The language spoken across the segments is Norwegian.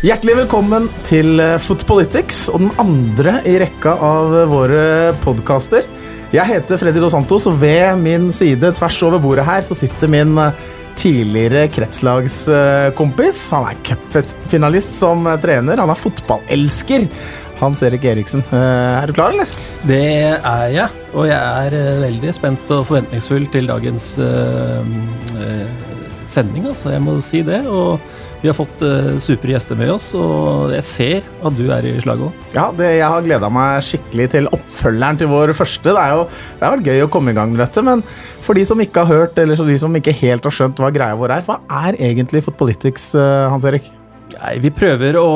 Hjertelig velkommen til eh, Footpolitics og den andre i rekka av våre podkaster. Jeg heter Freddy Dos Santos, og ved min side tvers over bordet her så sitter min eh, tidligere kretslagskompis. Han er cupfinalist som trener. Han er fotballelsker. Hans Erik Eriksen, er du klar, eller? Det er jeg, og jeg er veldig spent og forventningsfull til dagens uh, uh, sending, altså. Jeg må si det. og vi har fått uh, supre gjester med oss, og jeg ser at du er i slaget òg. Ja, det, jeg har gleda meg skikkelig til oppfølgeren til vår første. Det er jo det har vært gøy å komme i gang med dette, men for de som ikke har hørt, eller de som ikke helt har skjønt hva greia vår er, hva er egentlig Fotpolitics, uh, Hans Erik? Nei, vi prøver å,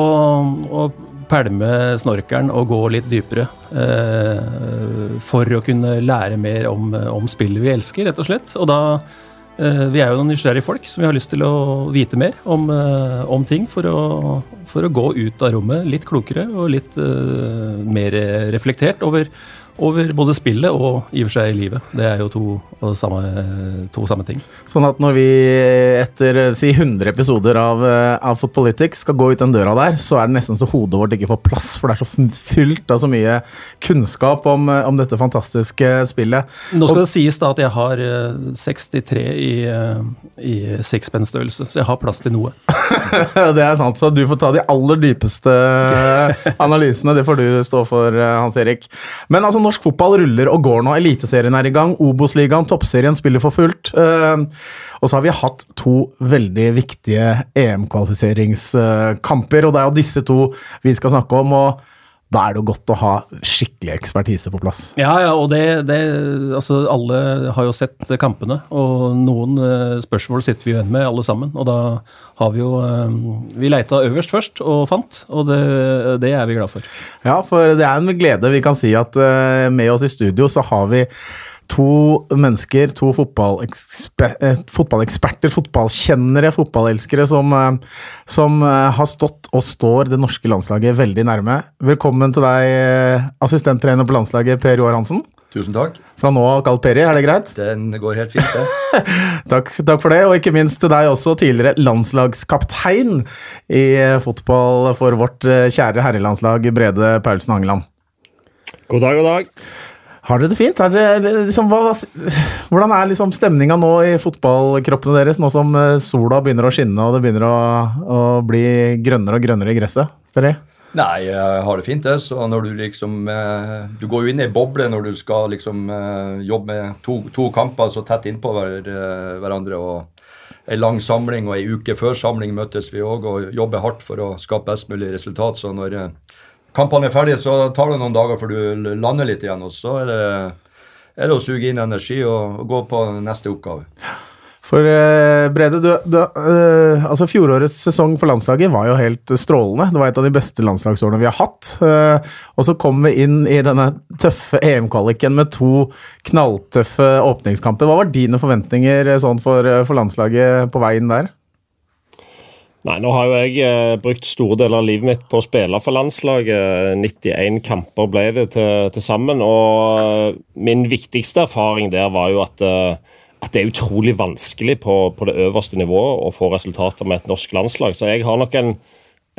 å pælme snorkeren og gå litt dypere. Uh, for å kunne lære mer om, om spillet vi elsker, rett og slett. Og da Eh, vi er jo noen nysgjerrige folk som vi har lyst til å vite mer om, eh, om ting for å, for å, gå ut av rommet litt klokere og litt uh, mer reflektert over over både spillet og i og for seg livet. Det er jo to samme, to samme ting. Sånn at når vi etter si 100 episoder av, av Footpolitics skal gå ut den døra der, så er det nesten så hodet vårt ikke får plass, for det er så fylt av så mye kunnskap om, om dette fantastiske spillet. Nå skal og, det sies da at jeg har 63 i, i sixpence-størrelse, så jeg har plass til noe. det er sant, så du får ta de aller dypeste analysene. Det får du stå for, Hans Erik. Men altså norsk fotball ruller og går nå. Eliteserien er i gang, Obos-ligaen, toppserien spiller for fullt. Uh, og så har vi hatt to veldig viktige EM-kvalifiseringskamper, og det er jo disse to vi skal snakke om. og da er det jo godt å ha skikkelig ekspertise på plass. Ja, ja, og det, det Altså, alle har jo sett kampene, og noen uh, spørsmål sitter vi igjen med, alle sammen. Og da har vi jo uh, Vi leita øverst først, og fant, og det, det, er vi glad for. Ja, for det er en glede vi kan si at uh, med oss i studio så har vi to mennesker, to eh, fotballeksperter, fotballkjennere, fotballelskere, som, eh, som, eh, har stått og står det norske landslaget veldig nærme. Velkommen til deg, assistenttrener på landslaget, Per Joar Hansen. Tusen takk. Fra nå av kalt Peri, er det greit? Den går helt fint, det. takk, takk, for det, og ikke minst til deg også, tidligere landslagskaptein i fotball for vårt kjære herrelandslag, Brede Paulsen Angeland. God dag, god dag. Har dere det fint? Dere, liksom, hva, hvordan er liksom stemninga nå i fotballkroppene deres, nå som eh, sola begynner å skinne og det begynner å, å bli grønnere og grønnere i gresset? Ferry? Nei, jeg har det fint. så når Du liksom, eh, du går jo inn i ei boble når du skal liksom eh, jobbe med to, to kamper så tett innpå hver, hverandre. og en lang samling og ei uke før samling møtes vi òg og jobber hardt for å skape best mulig resultat. Så når kampene er ferdige, så tar det noen dager før du lander litt igjen. Og så er det, er det å suge inn energi og, og, gå på neste oppgave. For uh, Brede, du, du, uh, altså fjorårets sesong for landslaget var jo helt strålende. Det var et av de beste landslagsårene vi har hatt. Uh, og så kom vi inn i denne tøffe EM-kvaliken med to knalltøffe åpningskamper. Hva var dine forventninger sånn for, for landslaget på vei inn der? Nei, nå har jo jeg eh, brukt store deler av livet mitt på å spille for landslaget. 91 kamper ble det til, til sammen. Og min viktigste erfaring der var jo at, eh, at det er utrolig vanskelig på, på, det øverste nivået å få resultater med et norsk landslag. Så jeg har nok en,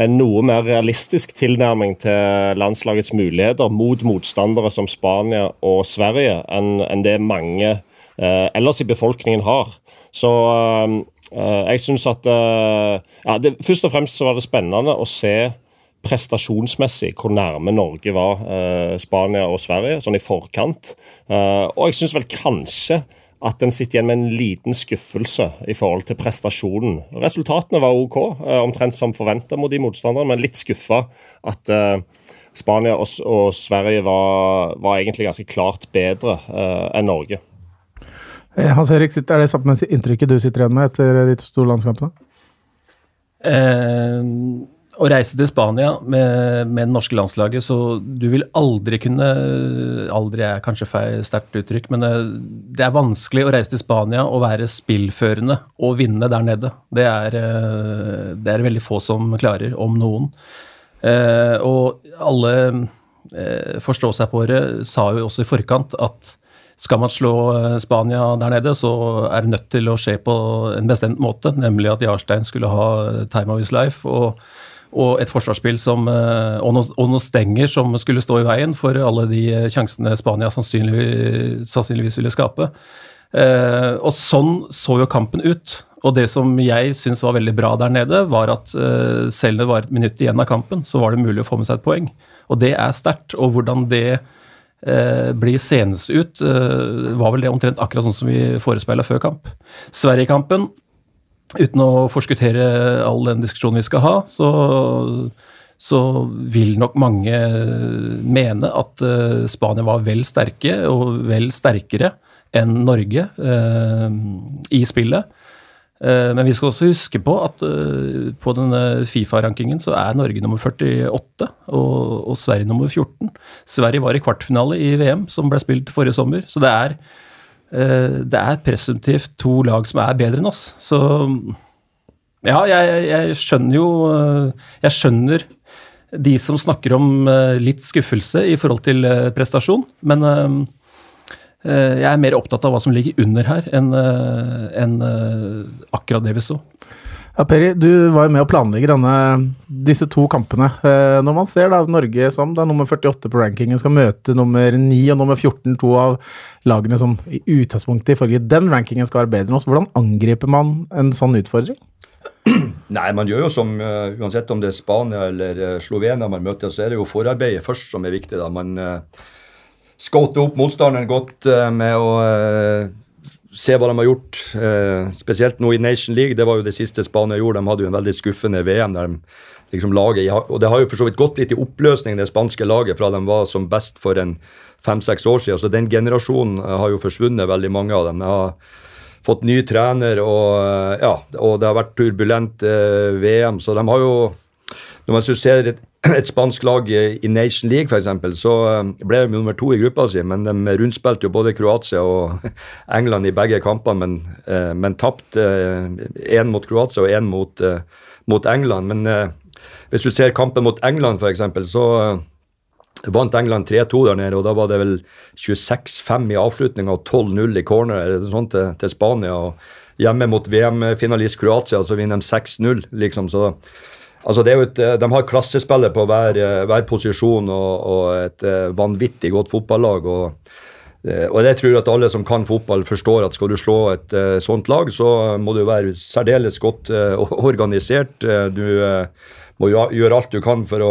en noe mer realistisk tilnærming til landslagets muligheter mot motstandere som Spania og Sverige enn en det mange eh, ellers i befolkningen har. Så eh, Eh, jeg syns at eh, ja, det, Først og fremst så var det spennende å se prestasjonsmessig hvor nærme Norge var eh, Spania og Sverige, sånn i forkant. og jeg syns vel kanskje at en sitter igjen med en liten skuffelse i forhold til prestasjonen. Resultatene var OK, omtrent som forventa mot de motstanderne, men litt skuffa at Spania og, og Sverige var, var, egentlig ganske klart bedre enn Norge. Eh, Hans Erik, er det samme inntrykket du sitter igjen med etter de to landskampene? Eh, å reise til Spania med, med, det norske landslaget, så du vil aldri kunne Aldri er kanskje feil sterkt uttrykk, men det, det, er vanskelig å reise til Spania og være spillførende og vinne der nede. Det er, eh, det er veldig få som klarer, om noen. Eh, og alle eh, forstå seg på det, sa jo også i forkant at skal man slå eh, Spania der nede, så er det nødt til å skje på en bestemt måte, nemlig at Jarstein skulle ha time of his life. og og et forsvarsspill som, og, noen, og noen stenger som skulle stå i veien for alle de sjansene Spania sannsynligvis, sannsynligvis ville skape. og sånn så jo kampen ut. Og det som jeg syns var veldig bra der nede, var at uh, selv det var et minutt igjen av kampen, så var det mulig å få med seg et poeng. Og det er sterkt. Og hvordan det uh, blir senest ut, Eh, var vel det omtrent akkurat sånn som vi forespeila før kamp. Sverige-kampen, uten å forskuttere all den diskusjonen vi skal ha, så, så vil nok mange mene at Spania var vel sterke, og vel sterkere enn Norge i spillet. Eh, men vi skal også huske på at eh, på denne Fifa-rankingen så er Norge nummer 48 og, og, Sverige nummer 14. Sverige var i kvartfinale i VM, som ble spilt forrige sommer. Så det er, eh, det er presumptivt to lag som er bedre enn oss. Så ja, jeg, jeg skjønner jo Jeg skjønner de som snakker om litt skuffelse i forhold til prestasjon, men jeg er mer opptatt av hva som ligger under her, enn eh, en eh, akkurat det vi så. Ja, Peri, du var jo med å planlegge denne, disse to kampene. Når man ser da Norge som da nummer 48 på rankingen skal møte nummer 9 og nummer 14, to av lagene som i utgangspunktet ifølge den rankingen skal være bedre enn oss, hvordan angriper man en sånn utfordring? Nei, man gjør jo som uh, Uansett om det er Spania eller uh, Slovenia man møter, så er det jo forarbeidet først som er viktig. da. Man... Uh, opp motstanderen godt uh, med å uh, se hva de har gjort. Uh, spesielt nå i Nation League. Det var jo det siste Spania gjorde. De hadde jo en veldig skuffende VM. der de liksom laget, Og det har jo for så vidt gått litt i oppløsning, det spanske laget, fra de var som best for en fem-seks år siden. Så den generasjonen har jo forsvunnet, veldig mange av dem. De har fått ny trener, og, ja, og det har vært turbulent VM. Så de har jo Når man ser et spansk lag i Nation League f.eks., så um, ble de nummer to i gruppa si, men de rundspilte jo både Kroatia og England i begge kampene, men, eh, men tapte én eh, mot Kroatia og én mot, eh, mot, England. Men hvis du ser kampen mot England f.eks., så vant England 3-2 der nede, og da var det vel 26-5 i avslutninga og 12-0 i corner sånt til, til Spania. og Hjemme mot VM-finalist Kroatia, så vinner de 6-0, liksom. så Altså et, eh, De har klassespillet på hver, eh, hver posisjon og, og, et eh, vanvittig godt fotballag. og og jeg tror at alle som kan fotball, forstår at skal du slå et sånt lag, så må du være særdeles godt organisert. Du må gjøre alt du kan for å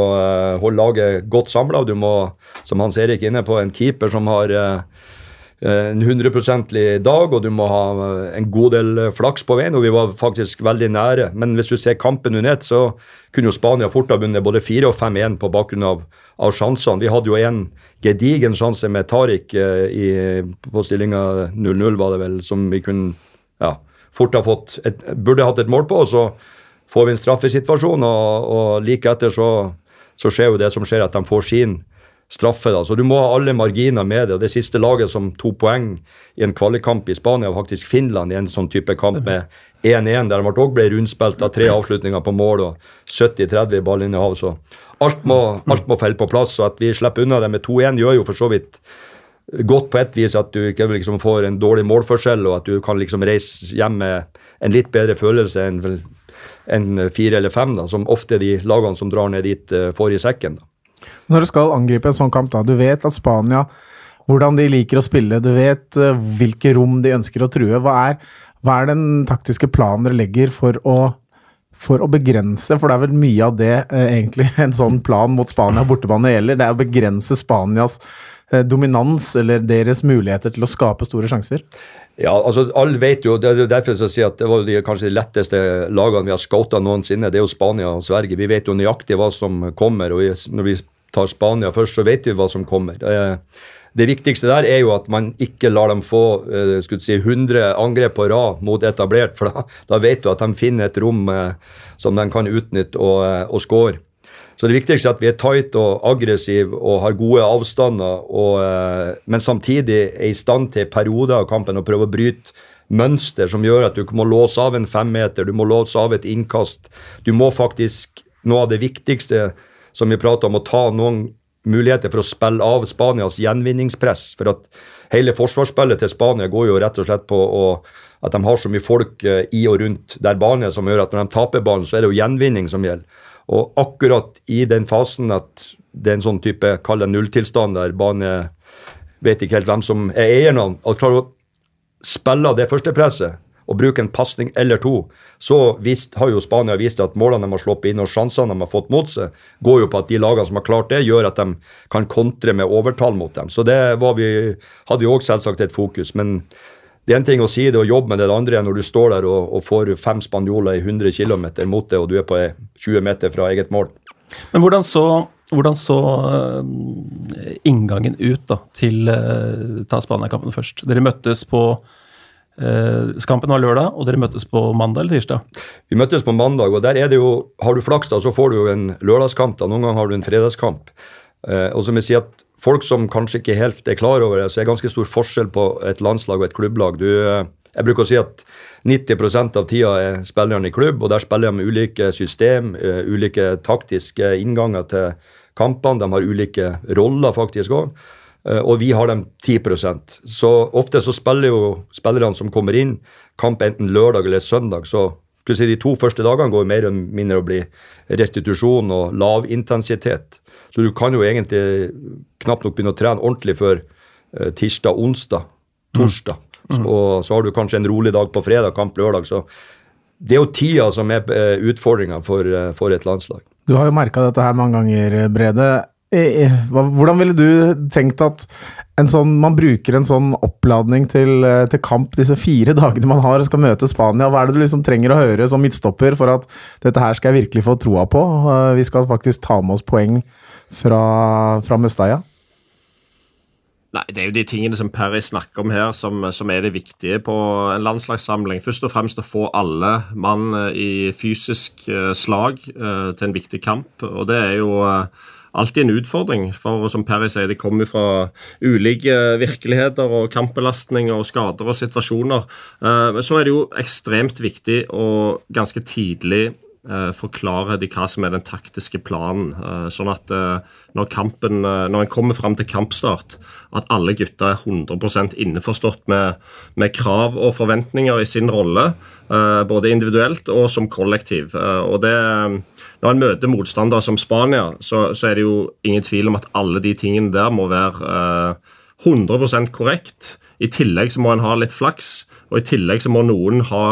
holde laget godt samla. Du må, som Hans Erik er inne på, en keeper som har en 100% dag, og du må ha eh, en god del eh, flaks på veien. Og vi var faktisk veldig nære. Men hvis du ser kampen under ett, så kunne jo Spania fort ha vunnet både 4 og 5-1 på bakgrunn av, av sjansene. Vi hadde jo en gedigen sjanse med Tariq i, på stillinga 0-0, var det vel, som vi kunne ja, fort ha fått et, Burde hatt et mål på, og så får vi en straffesituasjon, og, og like etter så, så skjer jo det som skjer, at de får sin straffe. da, så Du må ha alle marginer med det. og Det siste laget som to poeng i en kvalikkamp i Spania, var faktisk Finland i en sånn type kamp med 1-1, der de òg ble rundspilt av tre avslutninger på mål og 70-30 ballinnehav. Så alt må, alt må felle på plass. og At vi slipper unna det med 2-1, gjør jo for så vidt godt på et vis at du ikke liksom får en dårlig målforskjell, og at du kan liksom reise hjem med en litt bedre følelse enn en fire eller fem, da, som ofte de lagene som drar ned dit, uh, får i sekken. da. Når du skal angripe en sånn kamp, da, du vet at Spania hvordan de liker å spille, du vet uh, hvilke rom de ønsker å true. Hva er, hva er den taktiske planen dere legger for å, for å begrense, for det er vel mye av det eh, egentlig en sånn plan mot Spania bortebane gjelder, det er å begrense Spanias eh, dominans eller deres muligheter til å skape store sjanser? Ja, altså alle vet jo, Det er derfor jeg sier at det var de kanskje de letteste lagene vi har scouta noensinne. Det er jo Spania og Sverige. Vi vet jo nøyaktig hva som kommer. og Når vi tar Spania først, så vet vi hva som kommer. Det viktigste der er jo at man ikke lar dem få eh, si, 100 angrep på rad mot etablert, for da, da vet du at de finner et rom eh, som de kan utnytte og, eh, og score. Så det viktigste er at vi er tight og aggressive og har gode avstander, og, men samtidig er i stand til perioder av kampen å prøve å bryte mønster som gjør at du må låse av en femmeter, du må låse av et innkast. Du må faktisk Noe av det viktigste som vi prater om, å ta noen muligheter for å spille av Spanias gjenvinningspress. For at hele forsvarsspillet til Spania går jo rett og slett på å, at de har så mye folk eh, i og rundt der banen som gjør at når de taper ballen, så er det jo gjenvinning som gjelder. Og akkurat i den fasen at det er en sånn type kall det nulltilstand der bane vet ikke helt hvem som er eieren av At klarer å spille av det første presset og bruke en pasning eller to, så vist, har jo Spania vist at målene de har sluppet inn og sjansene de har fått mot seg, går jo på at de lagene som har klart det, gjør at de kan kontre med overtall mot dem. Så det vi, hadde vi òg selvsagt et fokus. Men det er en ting å si det og jobbe med det, det andre er når du står der og, og får fem spanjoler i 100 km mot deg, og du er på 20 meter fra eget mål. Men hvordan så hvordan så uh, inngangen ut da, til uh, ta Spania-kampen først? Dere møttes på uh, Kampen var lørdag, og dere møttes på mandag eller tirsdag? Vi møttes på mandag, og der er det jo Har du flaks, da, så får du jo en lørdagskamp. da, Noen ganger har du en fredagskamp. og som jeg sier at Folk som kanskje ikke helt er klar over det, så er det ganske stor forskjell på et landslag og et klubblag. Du, jeg bruker å si at 90% av tida er spillerne i klubb, og der spiller de med ulike system, ulike taktiske innganger til kampene. De har ulike roller faktisk òg. Eh, og vi har dem 10% Så ofte så spiller jo spillerne som kommer inn, kamp enten lørdag eller søndag. Så si, de to første dagene går mer eller mindre å bli restitusjon og lav intensitet. Så du kan jo egentlig knapt nok begynne å trene ordentlig før uh, tirsdag, onsdag, torsdag. Mm. Mm. Og så har du kanskje en rolig dag på fredag, kamp lørdag. Så det er jo tida som er uh, utfordringa for, for et landslag. Du har jo merka dette her mange ganger, Brede. Hvordan ville du tenkt at sånn, man bruker en sånn oppladning til, eh, til, kamp disse fire dagene man har og skal møte Spania? Hva er det du liksom trenger å høre som midtstopper for at dette her skal jeg virkelig få troa på? Eh, vi skal faktisk ta med oss poeng fra, fra Mestalla. Nei, Det er jo de tingene som Perry snakker om her, som, som, er det viktige på en landslagssamling. Først og fremst å få alle mann eh, i fysisk slag til en viktig kamp. Og det er jo alltid en utfordring. For som Perry sier, det kommer fra ulike virkeligheter og kampbelastninger og skader og situasjoner. Så er det jo ekstremt viktig å ganske tidlig Eh, forklare de hva som er den taktiske planen. Eh, sånn at eh, når kampen, når en kommer fram til kampstart, at alle gutta er 100% innforstått med, med, krav og forventninger i sin rolle. Både individuelt og som kollektiv. Og det, når en møter motstandere som Spania, så, så, er det jo ingen tvil om at alle de tingene der må være 100% korrekt. I tillegg så må en ha litt flaks, og i tillegg så må noen ha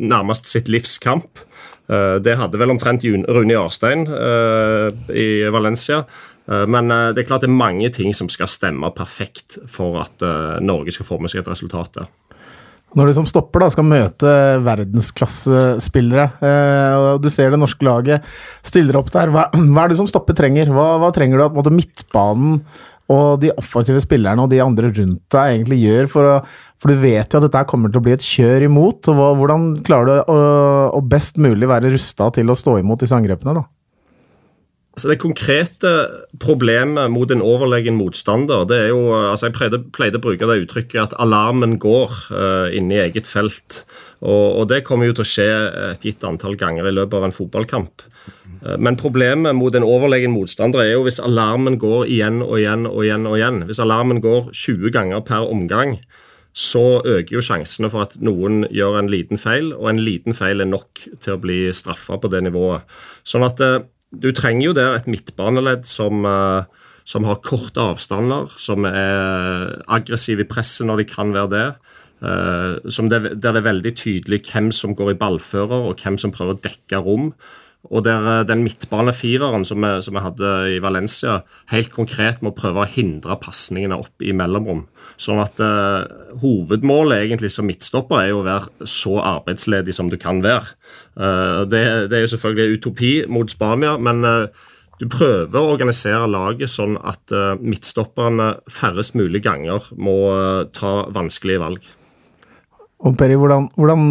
nærmest sitt livskamp. Eh, det hadde vel omtrent Rune Jarstein eh, i Valencia. Eh, men det er klart det er mange ting som skal stemme perfekt for at Norge skal få med seg et resultat der. Når de som stopper da skal møte verdensklassespillere, og du ser det norske laget stiller opp der, hva, er det som stopper trenger? Hva, hva trenger du at midtbanen og de offensive spillerne og de andre rundt deg egentlig gjør for å For du vet jo at dette kommer til å bli et kjør imot. og Hvordan klarer du å, å best mulig være rusta til å stå imot disse angrepene? da? Altså Det konkrete problemet mot en overlegen motstander det er jo, altså Jeg pleide, pleide å bruke det uttrykket at alarmen går uh, inne i eget felt. Og, og, Det kommer jo til å skje et gitt antall ganger i løpet av en fotballkamp. Uh, men problemet mot en overlegen motstander er jo hvis alarmen går igjen og igjen og igjen. og igjen. Hvis alarmen går 20 ganger per omgang, så øker jo sjansene for at noen gjør en liten feil, og en liten feil er nok til å bli straffa på det nivået. Sånn at uh, du trenger jo der et midtbaneledd som, eh, som har korte avstander, som er aggressiv i presset når de kan være det. Uh, det, der det er veldig tydelig hvem som går i ballfører, og hvem som prøver å dekke rom. Og der eh, den midtbanefireren som, som vi hadde i Valencia, helt konkret må prøve å hindre pasningene opp i mellomrom. Sånn at uh, hovedmålet egentlig som midtstopper er jo å være så arbeidsledig som du kan være. Uh, det, det, er jo selvfølgelig utopi mot Spania, men uh, du prøver å organisere laget sånn at midtstopperne færrest mulig ganger må ta vanskelige valg. Og Perry, hvordan, hvordan,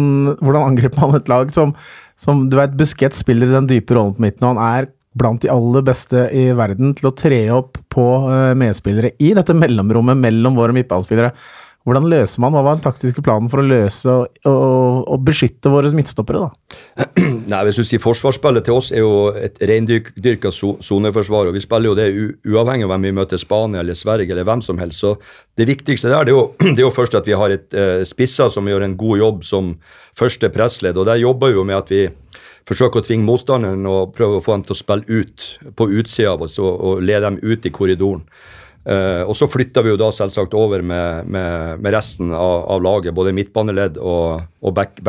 hvordan angriper man et lag som som du vet, Busquets spiller den dype rollen på midten, og han er blant de aller beste i verden til å tre opp på uh, medspillere i dette mellomrommet mellom våre midtbanespillere. Hvordan løser man? Hva var den taktiske planen for å løse og, og, og beskytte våre midtstoppere? da? Nei, hvis du sier Forsvarsspillet til oss er jo et reindyrka soneforsvar. og Vi spiller jo det uavhengig av hvem vi møter, Spania eller Sverige eller hvem som helst. så Det viktigste der det er, jo, det er jo først at vi har et uh, spisser som gjør en god jobb som første pressledd. og Der jobber vi jo med at vi forsøker å tvinge motstanderen og prøve å få dem til å spille ut på utsida av oss og, og lede dem ut i korridoren. Uh, og så flytta vi jo da selvsagt over med, med, med resten av, av, laget, både midtbaneledd og, og back.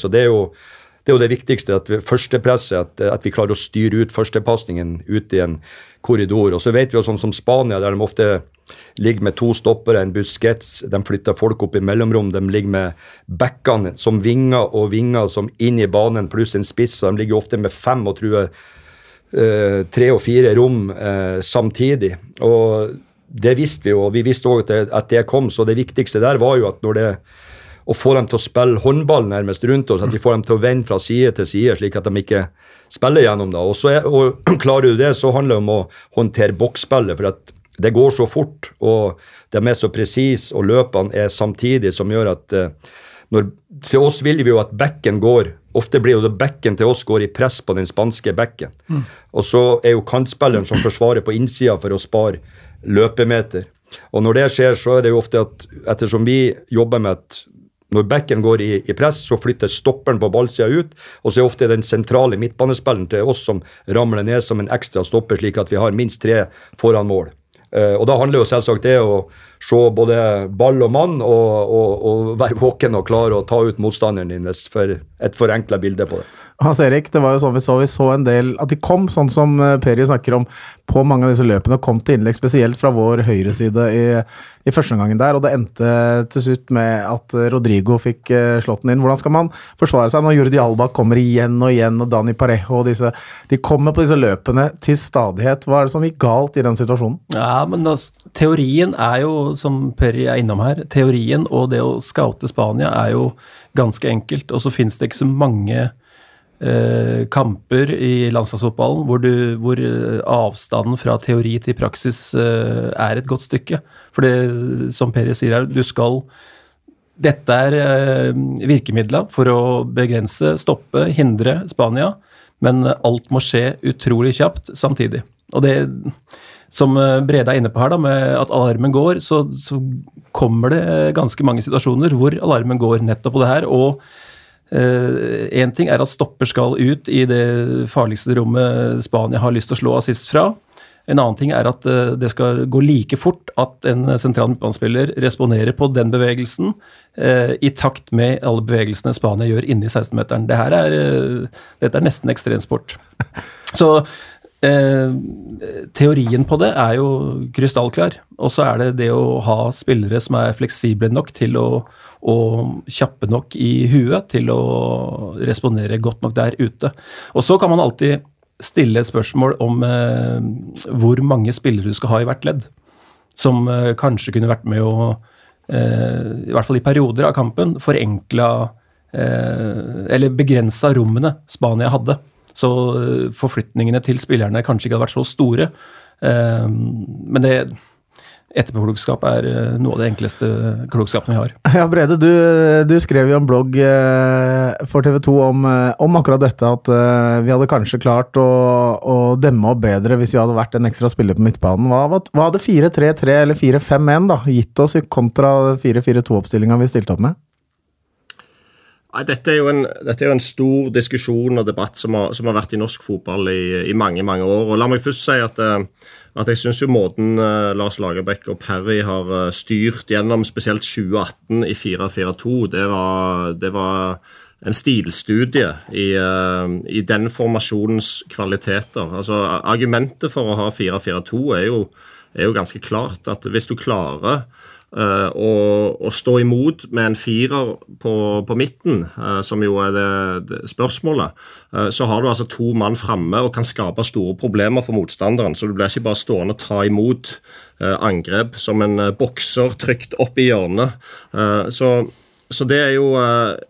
Så det er jo det, er jo det viktigste, at vi, førstepresset, at, at vi klarer å styre ut førstepasningen ut i en korridor. Og så vet vi jo sånn som Spania, der de ofte ligger med to stoppere, en buskets, de flytter folk opp i mellomrom, de ligger med backene som vinger og vinger som inn i banen, pluss en spiss. De ligger ofte med fem og tror uh, tre og fire rom uh, samtidig. Og det visste vi jo, og vi visste òg at, det kom. Så det viktigste der var jo at når det å få dem til å spille håndball nærmest rundt oss, at vi får dem til å vende fra side til side, slik at de ikke spiller gjennom det. Og, så er, og klarer du det, så handler det om å håndtere boksspillet. For at det går så fort, og de er så presise, og løpene er samtidig, som gjør at uh, når, Til oss vil vi jo at bekken går Ofte blir jo det bekken til oss går i press på den spanske bekken. Mm. Og så er jo kantspilleren som forsvarer på innsida for å spare løpemeter. Og når det skjer, så er det jo ofte at ettersom vi jobber med at når bekken går i, i press, så flytter stopperen på ballsida ut, og så er ofte den sentrale midtbanespilleren til oss som ramler ned som en ekstra stopper, slik at vi har minst tre foran mål. Uh, og Da handler jo selvsagt det å se både ball og mann og, og, og være våken og klare å ta ut motstanderen din, for et forenkla bilde på det. Hans Erik, det var jo sånn vi så. Vi så en del At de kom, sånn som eh, Peri snakker om, på mange av disse løpene. Kom til innlegg, spesielt fra vår høyreside i, i første omgangen der. Og det endte til slutt med at Rodrigo fikk uh, slått den inn. Hvordan skal man forsvare seg når Jordi Alba kommer igjen og igjen, og Dani Parejo og disse De kommer på disse løpene til stadighet. Hva er det som gikk galt i den situasjonen? Ja, men da, Teorien er jo, som Peri er innom her, teorien og det å scoute Spania er jo ganske enkelt. Og så finnes det ikke så mange eh, kamper i landslagsfotballen hvor, hvor, eh, avstanden fra teori til praksis eh, er et godt stykke. For det, som Peri sier her, du skal Dette er eh, virkemidla for å begrense, stoppe, hindre Spania, men alt må skje utrolig kjapt samtidig. Og det som eh, Brede er inne på her, da, med at alarmen går, så, så kommer det ganske mange situasjoner hvor alarmen går nettopp på det her. og Én uh, ting er at stopper skal ut i det farligste rommet Spania har lyst til å slå assist fra. En annen ting er at uh, det skal gå like fort at en sentral midtbanespiller responderer på den bevegelsen uh, i takt med alle bevegelsene Spania gjør inni 16-meteren. Det er, dette er nesten ekstremsport. Så Eh, teorien på det er jo krystallklar. Og så er det det å ha spillere som er fleksible nok til å, og kjappe nok i huet til å respondere godt nok der ute. Og så kan man alltid stille spørsmål om eh, hvor mange spillere du skal ha i hvert ledd. Som eh, kanskje kunne vært med å, eh, i hvert fall i perioder av kampen, forenkla eh, eller begrensa rommene Spania hadde. Så eh, forflytningene til spillerne kanskje ikke hadde vært så store. Eh, men det etterpåklokskap er eh, noe av det enkleste klokskapen vi har. Ja, Brede, du, du skrev jo en blogg for TV 2 om, om, akkurat dette, at vi hadde kanskje klart å, å, demme opp bedre hvis vi hadde vært en ekstra spiller på midtbanen. Hva, hva hadde 4-3-3 eller 4-5-1 gitt oss kontra 4-4-2-oppstillinga vi stilte opp med? Dette er, en, dette er, jo en, stor diskusjon og debatt som har, som har vært i norsk fotball i, i, mange mange år. og La meg først si at, eh, at jeg syns måten uh, Lars Lagerbäck og Parry har uh, styrt gjennom spesielt 2018 i 4-4-2, det, det, var en stilstudie i, i den formasjonens kvaliteter. Altså, Argumentet for å ha 4-4-2 er, er jo ganske klart at hvis du klarer Uh, og, og, stå imot med en firer på, på midten, uh, som jo er det, det spørsmålet, uh, så har du altså to mann framme og kan skape store problemer for motstanderen. Så du blir ikke bare stående og ta imot angrep som en bokser trygt opp i hjørnet. Så, så, det er jo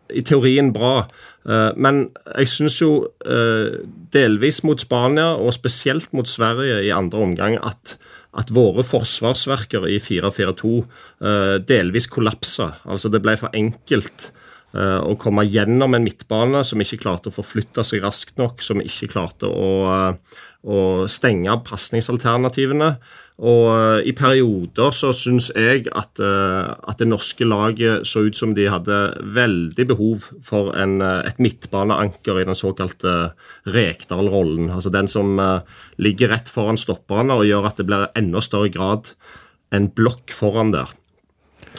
i teorien bra. Men jeg syns jo delvis mot Spania, og spesielt mot Sverige i andre omgang, at at våre forsvarsverker i 4-4-2 uh, eh, delvis kollapsa. Altså det ble for enkelt Uh, å komme gjennom en midtbane som ikke klarte å forflytte seg raskt nok, som ikke klarte å, å stenge pasningsalternativene. Og uh, i perioder så syns jeg at, at, det norske laget så ut som de hadde veldig behov for en, et midtbaneanker i den såkalte Rekdal-rollen. Altså den som ligger rett foran stopperne og gjør at det blir enda større grad en blokk foran der.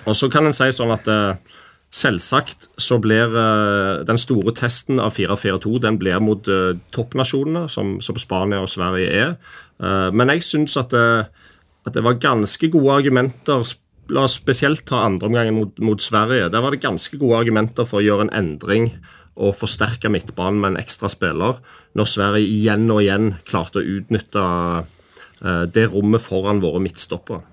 Og så kan en si sånn at Selvsagt så blir uh, den store testen av 4-4-2 den blir mot uh, toppnasjonene, som, som, Spania og Sverige er. Uh, men jeg syns at, at, det var ganske gode argumenter La oss spesielt ta andreomgangen mot, mot Sverige. Der var det ganske gode argumenter for å gjøre en endring og forsterke midtbanen med en ekstra spiller, når Sverige igjen og igjen klarte å utnytte det rommet foran våre midtstoppere.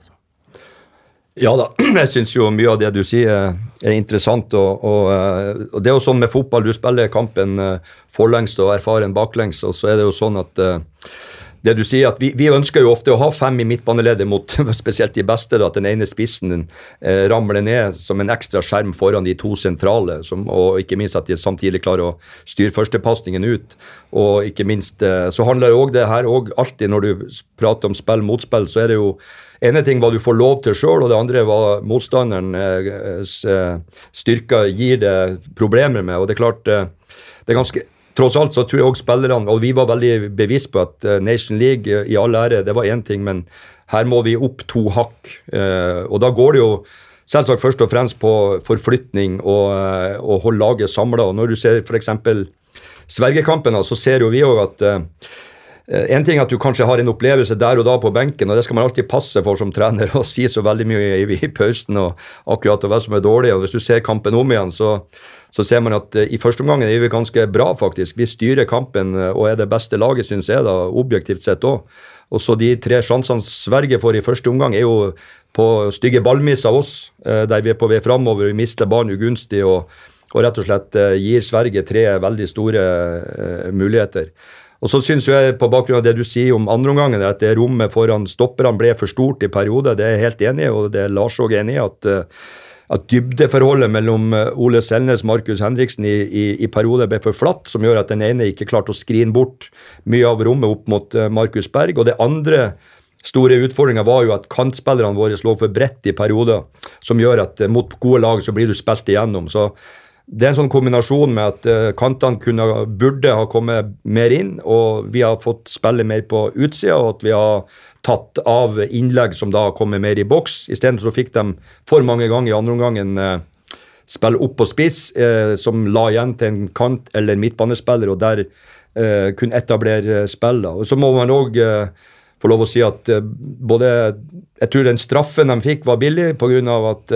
Ja da, jeg syns jo mye av det du sier er interessant. Og, og, eh, og, det er jo sånn med fotball, du spiller kampen eh, forlengst og erfaren baklengs, og så er det jo sånn at eh, det du sier at vi, vi, ønsker jo ofte å ha fem i midtbaneleddet mot spesielt de beste. Da, at den ene spissen eh, ramler ned som en ekstra skjerm foran de to sentrale. Som, og ikke minst at de samtidig klarer å styre førstepasningen ut. Og ikke minst eh, så handler det òg det her og alltid når du prater om spill mot spill, så er det jo ene ting hva du får lov til sjøl, og det andre hva motstanderens eh, styrker gir det problemer med. og det er klart, eh, det er ganske Tross alt så tror jeg også spillerne, og vi var veldig bevisst på at eh, Nation League i all ære, det var én ting, men her må vi opp to hakk. Og da går det jo selvsagt først og fremst på forflytning og, og holde laget samla. Når du ser f.eks. Svergekampen, så ser jo vi òg at Eh, en ting er at du kanskje har en opplevelse der og da på benken, og det skal man alltid passe for som trener å si så veldig mye i, i pausen og akkurat hva som er dårlig. og Hvis du ser kampen om igjen, så, så ser man at uh, i første omgang er vi ganske bra, faktisk. Vi styrer kampen uh, og er det beste laget, syns jeg, da, objektivt sett òg. Og så de tre sjansene Sverige får i første omgang, er jo på stygge ballmiss av oss, uh, der vi er på vei framover, vi mister ballen ugunstig og, og rett og slett gir Sverige tre veldig store muligheter. Og så syns jeg, på bakgrunn av det du sier om andreomgangen, at det rommet foran stopperne ble for stort i perioder. Det er jeg helt enig i, og det er Lars òg enig i. at eh, at dybdeforholdet mellom eh, Ole Selnes og Markus Henriksen i, i, i, perioder ble for flatt, som gjør at den ene ikke klarte å skrine bort mye av rommet opp mot uh, Markus Berg. Og det andre store utfordringa var jo at kantspillerne våre lå for bredt i perioder, som gjør at mot gode lag så blir du spilt igjennom. Så det er en sånn kombinasjon med at uh, kantene kunne, burde ha kommet mer inn, og vi har fått spille mer på utsida, og at vi har tatt av innlegg som da har kommet mer i boks. Istedenfor fikk de for mange ganger i andre omgangen uh, spill opp på spiss, uh, som la igjen til en kant eller midtbanespiller, og der kunne etablere spill. da. Og Så må man òg få lov å si at både Jeg tror den straffen de fikk, var billig pga. at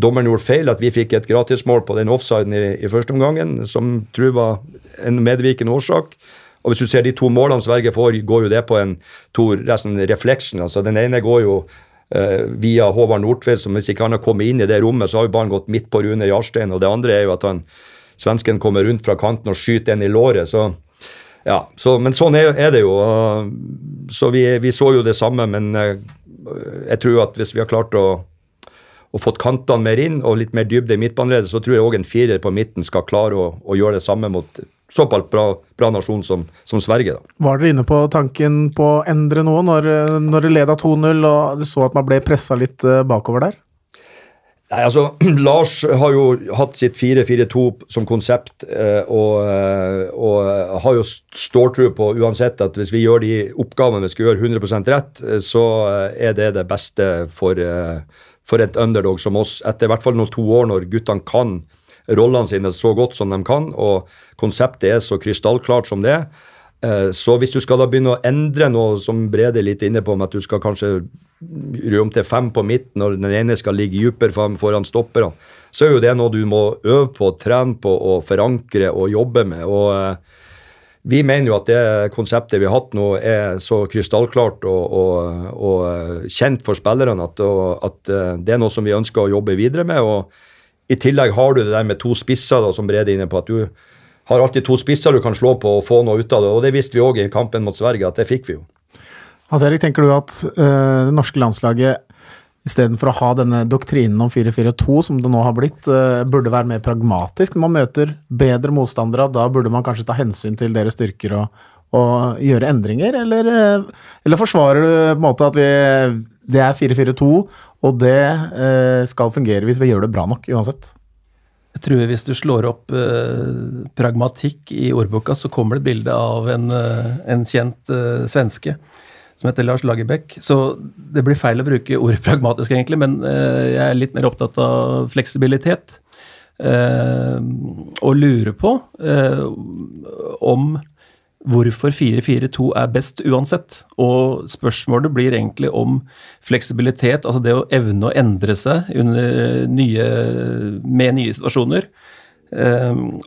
dommeren gjorde feil, at vi fikk et gratismål på den offsiden i, i første omgangen, som tror var en medvirkende årsak. Og Hvis du ser de to målene Sverige får, går jo det på en to resten reflection. altså Den ene går jo uh, via Håvard Nordtveit, som hvis ikke han har kommet inn i det rommet, så har jo ballen gått midt på Rune Jarstein. Og det andre er jo at han, svensken kommer rundt fra kanten og skyter en i låret. så ja, så, Men sånn er, er det jo. Så vi, vi, så jo det samme, men uh, jeg tror at hvis vi har klart å og fått kantene mer inn og litt mer dybde i midtbaneleddet, så tror jeg òg en firer på midten skal klare å, å gjøre det samme mot såpass bra, bra nasjon som, som, Sverige. Da. Var dere inne på tanken på å endre noe når, når dere leda 2-0 og du så at man ble pressa litt eh, bakover der? Nei, altså, Lars har jo hatt sitt 4-4-2 som konsept, eh, og, eh, og har jo ståltro på uansett at hvis vi gjør de oppgavene vi skal gjøre 100% rett, så er det det beste for for et underdog som oss, etter i hvert fall noen to år når guttene kan rollene sine så godt som de kan, og konseptet er så krystallklart som det. Eh, så hvis du skal da begynne å endre noe som Brede er litt inne på, med at du skal kanskje røre om til fem på midten, når den ene skal ligge dypere foran stopperne, så er jo det noe du må øve på, trene på og forankre og jobbe med. og eh, vi mener jo at det konseptet vi har hatt nå, er så krystallklart og, og, og eh, kjent for spillerne at, at, eh, det er noe som vi ønsker å jobbe videre med. og I tillegg har du det der med to spisser, da, som Brede er inne på. at du har alltid to spisser du kan slå på og få noe ut av det. og Det visste vi òg i kampen mot Sverige, at det fikk vi jo. Hans Erik, tenker du at uh, det norske landslaget istedenfor å ha denne doktrinen om 4-4-2 som det nå har blitt, eh, burde være mer pragmatisk når man møter bedre motstandere? Da burde man kanskje ta hensyn til deres styrker og, og gjøre endringer? Eller, eh, eller, forsvarer du på en måte at vi, det er 4-4-2, og det eh, skal fungere hvis vi gjør det bra nok uansett? Jeg tror Hvis du slår opp eh, pragmatikk i ordboka, så kommer det et bilde av en, en kjent eh, svenske som heter Lars Lagerbäck. Så det blir feil å bruke ordet pragmatisk, egentlig, men eh, jeg er litt mer opptatt av fleksibilitet. Eh, og lurer på eh, om hvorfor 4-4-2 er best uansett. Og spørsmålet blir egentlig om fleksibilitet, altså det å evne å endre seg nye, med nye situasjoner.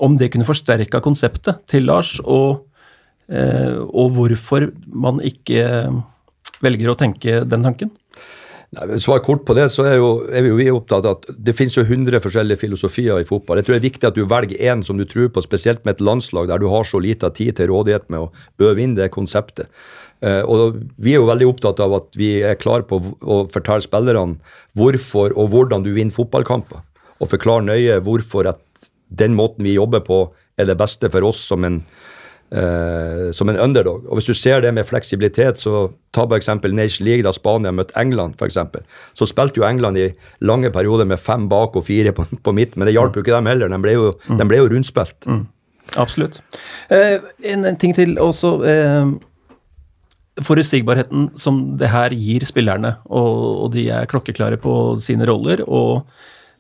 om det kunne forsterka konseptet til Lars, og og hvorfor man ikke velger å tenke den tanken? Svar kort på det, så er, jo, er vi jo opptatt av at det finnes jo 100 forskjellige filosofier i fotball. Jeg tror det er viktig at du velger én som du tror på, spesielt med et landslag der du har så lite tid til rådighet med å øve inn det konseptet. Uh, og Vi er jo veldig opptatt av at vi er klare på å fortelle spillerne hvorfor og hvordan du vinner fotballkamper. Og forklare nøye hvorfor at den måten vi jobber på, er det beste for oss som en eh, som en underdog. Og Hvis du ser det med fleksibilitet, så ta på eksempel Nation League, da Spania møtte England f.eks. Så spilte jo England i lange perioder med fem bak og fire på, på midt, men det hjalp jo ikke dem heller. De ble jo, mm. de ble jo rundspilt. Mm. Absolutt. Eh, en, en, ting til også. Eh, forutsigbarheten som det her gir spillerne, og, og de er klokkeklare på sine roller. og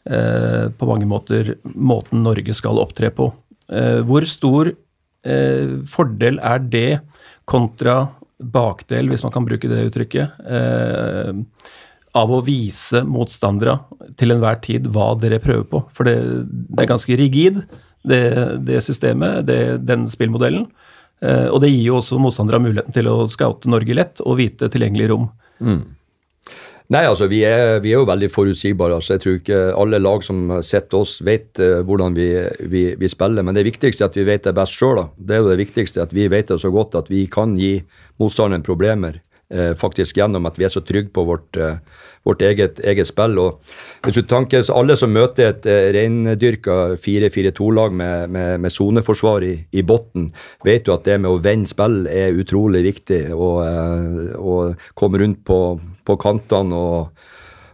eh, på mange måter måten Norge skal opptre på. Eh, hvor stor eh, fordel er det kontra bakdel, hvis man kan bruke det uttrykket, eh, av å vise motstandere til enhver tid hva dere prøver på? For det, det er ganske rigid, det, det systemet, det, den spillmodellen. Eh, og det gir jo også motstandere muligheten til å scoute Norge lett og vite tilgjengelig rom. Mm. Nei, altså vi er, vi er, jo veldig forutsigbare. altså Jeg tror ikke alle lag som sitter oss, vet uh, hvordan vi, vi, vi, spiller. Men det viktigste er at vi vet det best sjøl. Det er jo det viktigste, at vi vet det så godt at vi kan gi motstanderen problemer. Uh, faktisk gjennom at vi er så trygge på vårt, uh, vårt eget, eget, spill. og hvis du tanker, Alle som møter et reindyrka 4-4-2-lag med soneforsvar i, i bunnen, vet jo at det med å vende spill er utrolig viktig. Og, og komme rundt på på kantene og,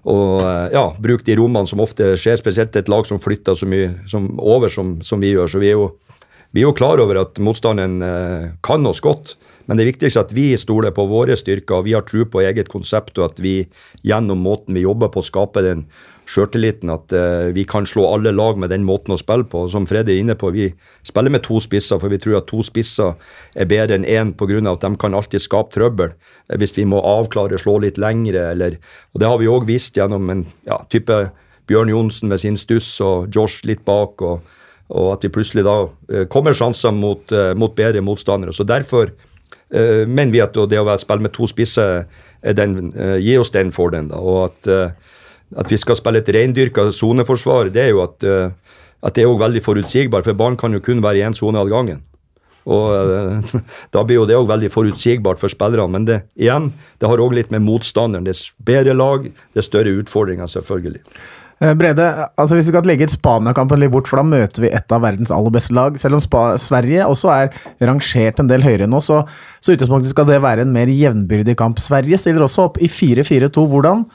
og eh, ja, bruke de rommene som ofte skjer, spesielt et lag som flytter så mye som over som, som vi gjør. Så vi er, jo, vi er jo klar over at motstanderen eh, kan oss godt. Men det viktigste er at vi stoler på våre styrker og vi har tro på eget konsept, og at vi gjennom måten vi jobber på, skaper den sjøltilliten at uh, vi kan slå alle lag med den måten å spille på. Som Freddy er inne på, vi spiller med to spisser, for vi tror at to spisser er bedre enn én pga. at de kan alltid skape trøbbel eh, hvis vi må avklare, slå litt lengre, eller Og det har vi òg vist gjennom en ja, type Bjørn Johnsen med sin stuss og Josh litt bak, og, og at vi plutselig da uh, kommer sjanser mot, uh, mot, bedre motstandere. Så derfor mener vi at det å spille med to spisser den, gir oss den fordelen. da, og at at vi skal spille et reindyrka soneforsvar, det er jo at, uh, at det er også veldig forutsigbart. For barn kan jo kun være i én sone av gangen. Og uh, Da blir jo det òg veldig forutsigbart for spillerne. Men det, igjen, det har òg litt med motstanderen. Det er bedre lag, det er større utfordringer, selvfølgelig. Eh, Brede, altså hvis vi skal legge Spania-kampen litt bort, for da møter vi et av verdens aller beste lag. Selv om Spa Sverige også er rangert en del høyere nå, så, så utgangspunktet skal det være en mer jevnbyrdig kamp. Sverige stiller også opp i 4-4-2. Hvordan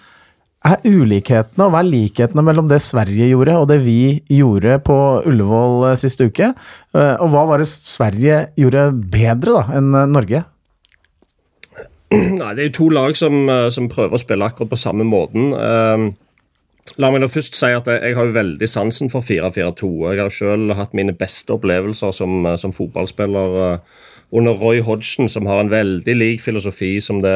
er ulikhetene og hva er likhetene mellom det Sverige gjorde og det vi gjorde på Ullevål sist siste uke? Eh, og hva var det Sverige gjorde bedre da enn eh, Norge? Nei, Det er jo to lag som, som prøver å spille akkurat på samme måten. La meg nå først si at jeg har veldig sansen for 4-4-2. Jeg har selv hatt mine beste opplevelser som, som fotballspiller under Roy Hodgson, som har en veldig lik filosofi som det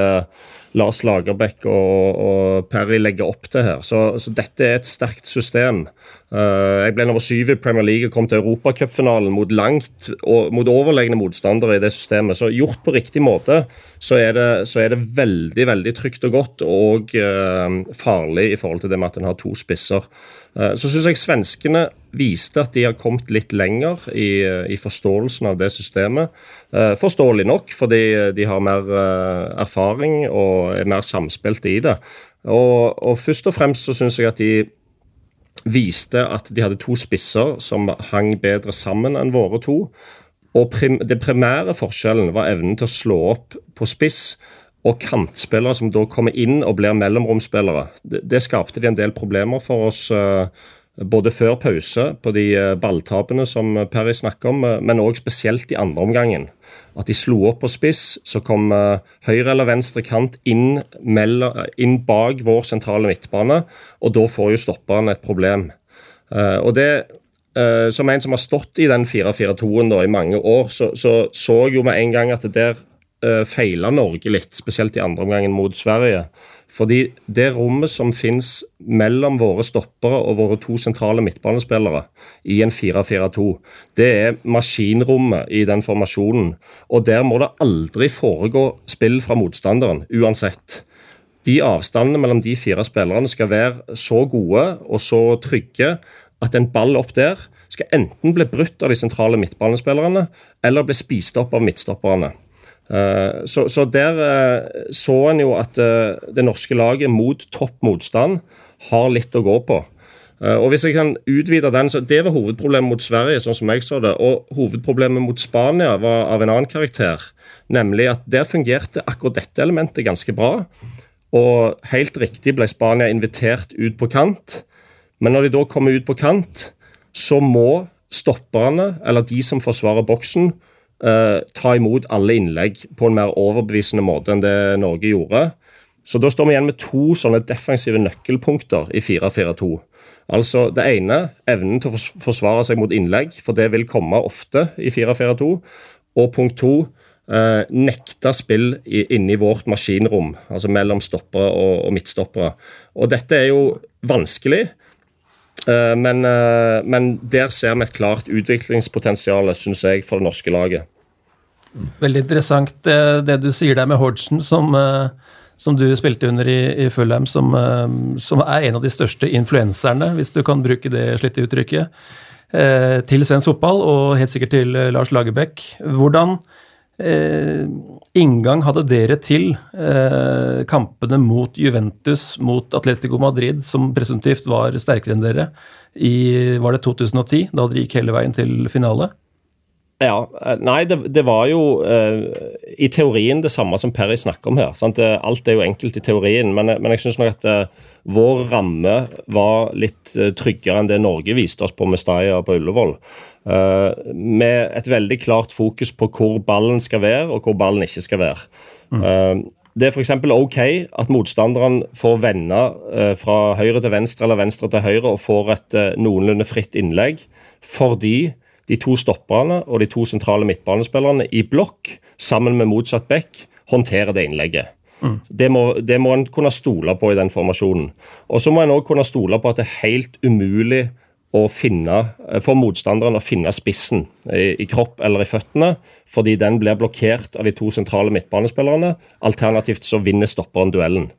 Lars Lagerbäck og, og Perry legger opp til her. Så, så dette er et sterkt system. Uh, jeg ble nummer syv i Premier League og kom til europacupfinalen mot langt mot overlegne motstandere i det systemet. Så gjort på riktig måte, så er det, så er det veldig veldig trygt og godt og uh, farlig i forhold til det med at en har to spisser. Uh, så syns jeg svenskene viste at de har kommet litt lenger i, i forståelsen av det systemet. Forståelig nok, fordi de har mer erfaring og er mer samspilte i det. Og, og først og fremst så syns jeg at de viste at de hadde to spisser som hang bedre sammen enn våre to. Og prim, det primære forskjellen var evnen til å slå opp på spiss og kantspillere som da kommer inn og blir mellomromsspillere. Det, det skapte de en del problemer for oss. Uh, både før pause på de eh, balltapene som Perry snakker om, eh, men òg spesielt i andre omgangen. At de slo opp på spiss, så kom eh, høyre eller venstre kant inn, inn bak vår sentrale midtbane, og da får jo stopperen et problem. Og det, Som en som har stått i den 4-4-2-en i mange år, så, så så jo med en gang at det der feila Norge litt, spesielt i andre omgangen mot Sverige. Fordi det rommet som finnes mellom våre stoppere og våre to sentrale midtbanespillere i en 4-4-2, det er maskinrommet i den formasjonen. Og der må det aldri foregå spill fra motstanderen, uansett. De avstandene mellom de fire spillerne skal være så gode og så trygge at en ball opp der skal enten bli brutt av de sentrale midtbanespillerne eller bli spist opp av midtstopperne. Eh, så, så, der eh, så en jo at eh, det norske laget mot topp motstand har litt å gå på. Og hvis jeg kan utvide den, så Det var hovedproblemet mot Sverige, sånn som jeg så det. Og hovedproblemet mot Spania var av en annen karakter. Nemlig at der fungerte akkurat dette elementet ganske bra. Og helt riktig ble Spania invitert ut på kant. Men når de da kommer ut på kant, så må stopperne, eller de som forsvarer boksen, uh, ta imot alle innlegg på en mer overbevisende måte enn det Norge gjorde. Så da står vi igjen med to sånne defensive nøkkelpunkter i 4-4-2. Altså Det ene, evnen til å forsvare seg mot innlegg, for det vil komme ofte i 4-4-2. Og punkt to, eh, nekte spill inni vårt maskinrom, altså mellom stoppere og, og midtstoppere. Og dette er jo vanskelig. Eh, men, eh, men, der ser vi et klart utviklingspotensial, syns jeg, for det norske laget. Veldig interessant det, eh, det du sier der med Hodgson, som, som du spilte under i, i Fulham, som, som, er en av de største influenserne, hvis du kan bruke det slitte uttrykket, til svensk fotball, og helt sikkert til Lars Lagerbäck. Hvordan inngang hadde dere til eh, kampene mot Juventus, mot Atletico Madrid, som presumptivt var sterkere enn dere, i var det 2010, da dere gikk hele veien til finale? Ja, eh, Nei, det, det var jo uh, i teorien det samme som Perry snakker om her. Sant? Alt er jo enkelt i teorien, men, men jeg syns nok at uh, vår ramme var litt uh, tryggere enn det Norge viste oss på Mestalla på Ullevål. Med et veldig klart fokus på hvor ballen skal være, og hvor ballen ikke skal være. Mm. Det er f.eks. OK at motstanderen får vende fra høyre til venstre eller venstre til høyre og får et noenlunde fritt innlegg, fordi de to stopperne og de to sentrale midtbanespillerne i blokk, sammen med motsatt back, håndterer det innlegget. Mm. Det, må, det må en kunne stole på i den formasjonen. Og så må en òg kunne stole på at det er helt umulig å finne, for motstanderen å finne spissen i, i, kropp eller i føttene, fordi den blir blokkert av de to sentrale midtbanespillerne. Alternativt så vinner stopperen duellen.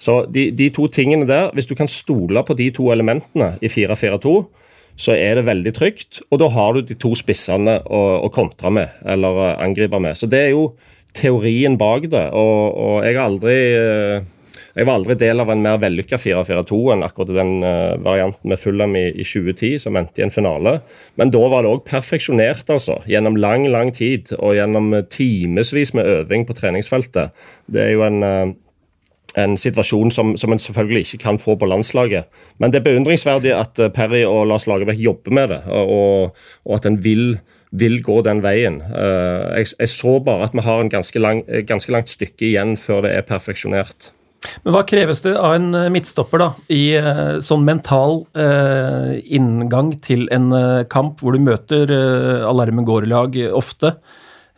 Så de, de to tingene der, hvis du kan stole på de to elementene i 4-4-2, så er det veldig trygt. Og da har du de to spissene å, å kontre med, eller eh, angripe med. Så det er jo teorien bak det. Og, og jeg har aldri eh, jeg var aldri del av en mer vellykka 4-4-2 enn akkurat den uh, varianten med Fulham i, i, 2010, som endte i en finale. Men da var det òg perfeksjonert, altså. Gjennom lang, lang tid og gjennom timevis med øving på treningsfeltet. Det er jo en uh, en situasjon som, som en selvfølgelig ikke kan få på landslaget. Men det er beundringsverdig at eh, Perry og Lars Lagerbäck jobber med det, og, og at en vil, vil, gå den veien. Eh, jeg, jeg, så bare at vi har en ganske, lang, ganske, langt stykke igjen før det er perfeksjonert. Men Hva kreves det av en eh, midtstopper da, i sånn mental eh, inngang til en kamp hvor du møter eh, alarmen går-lag ofte?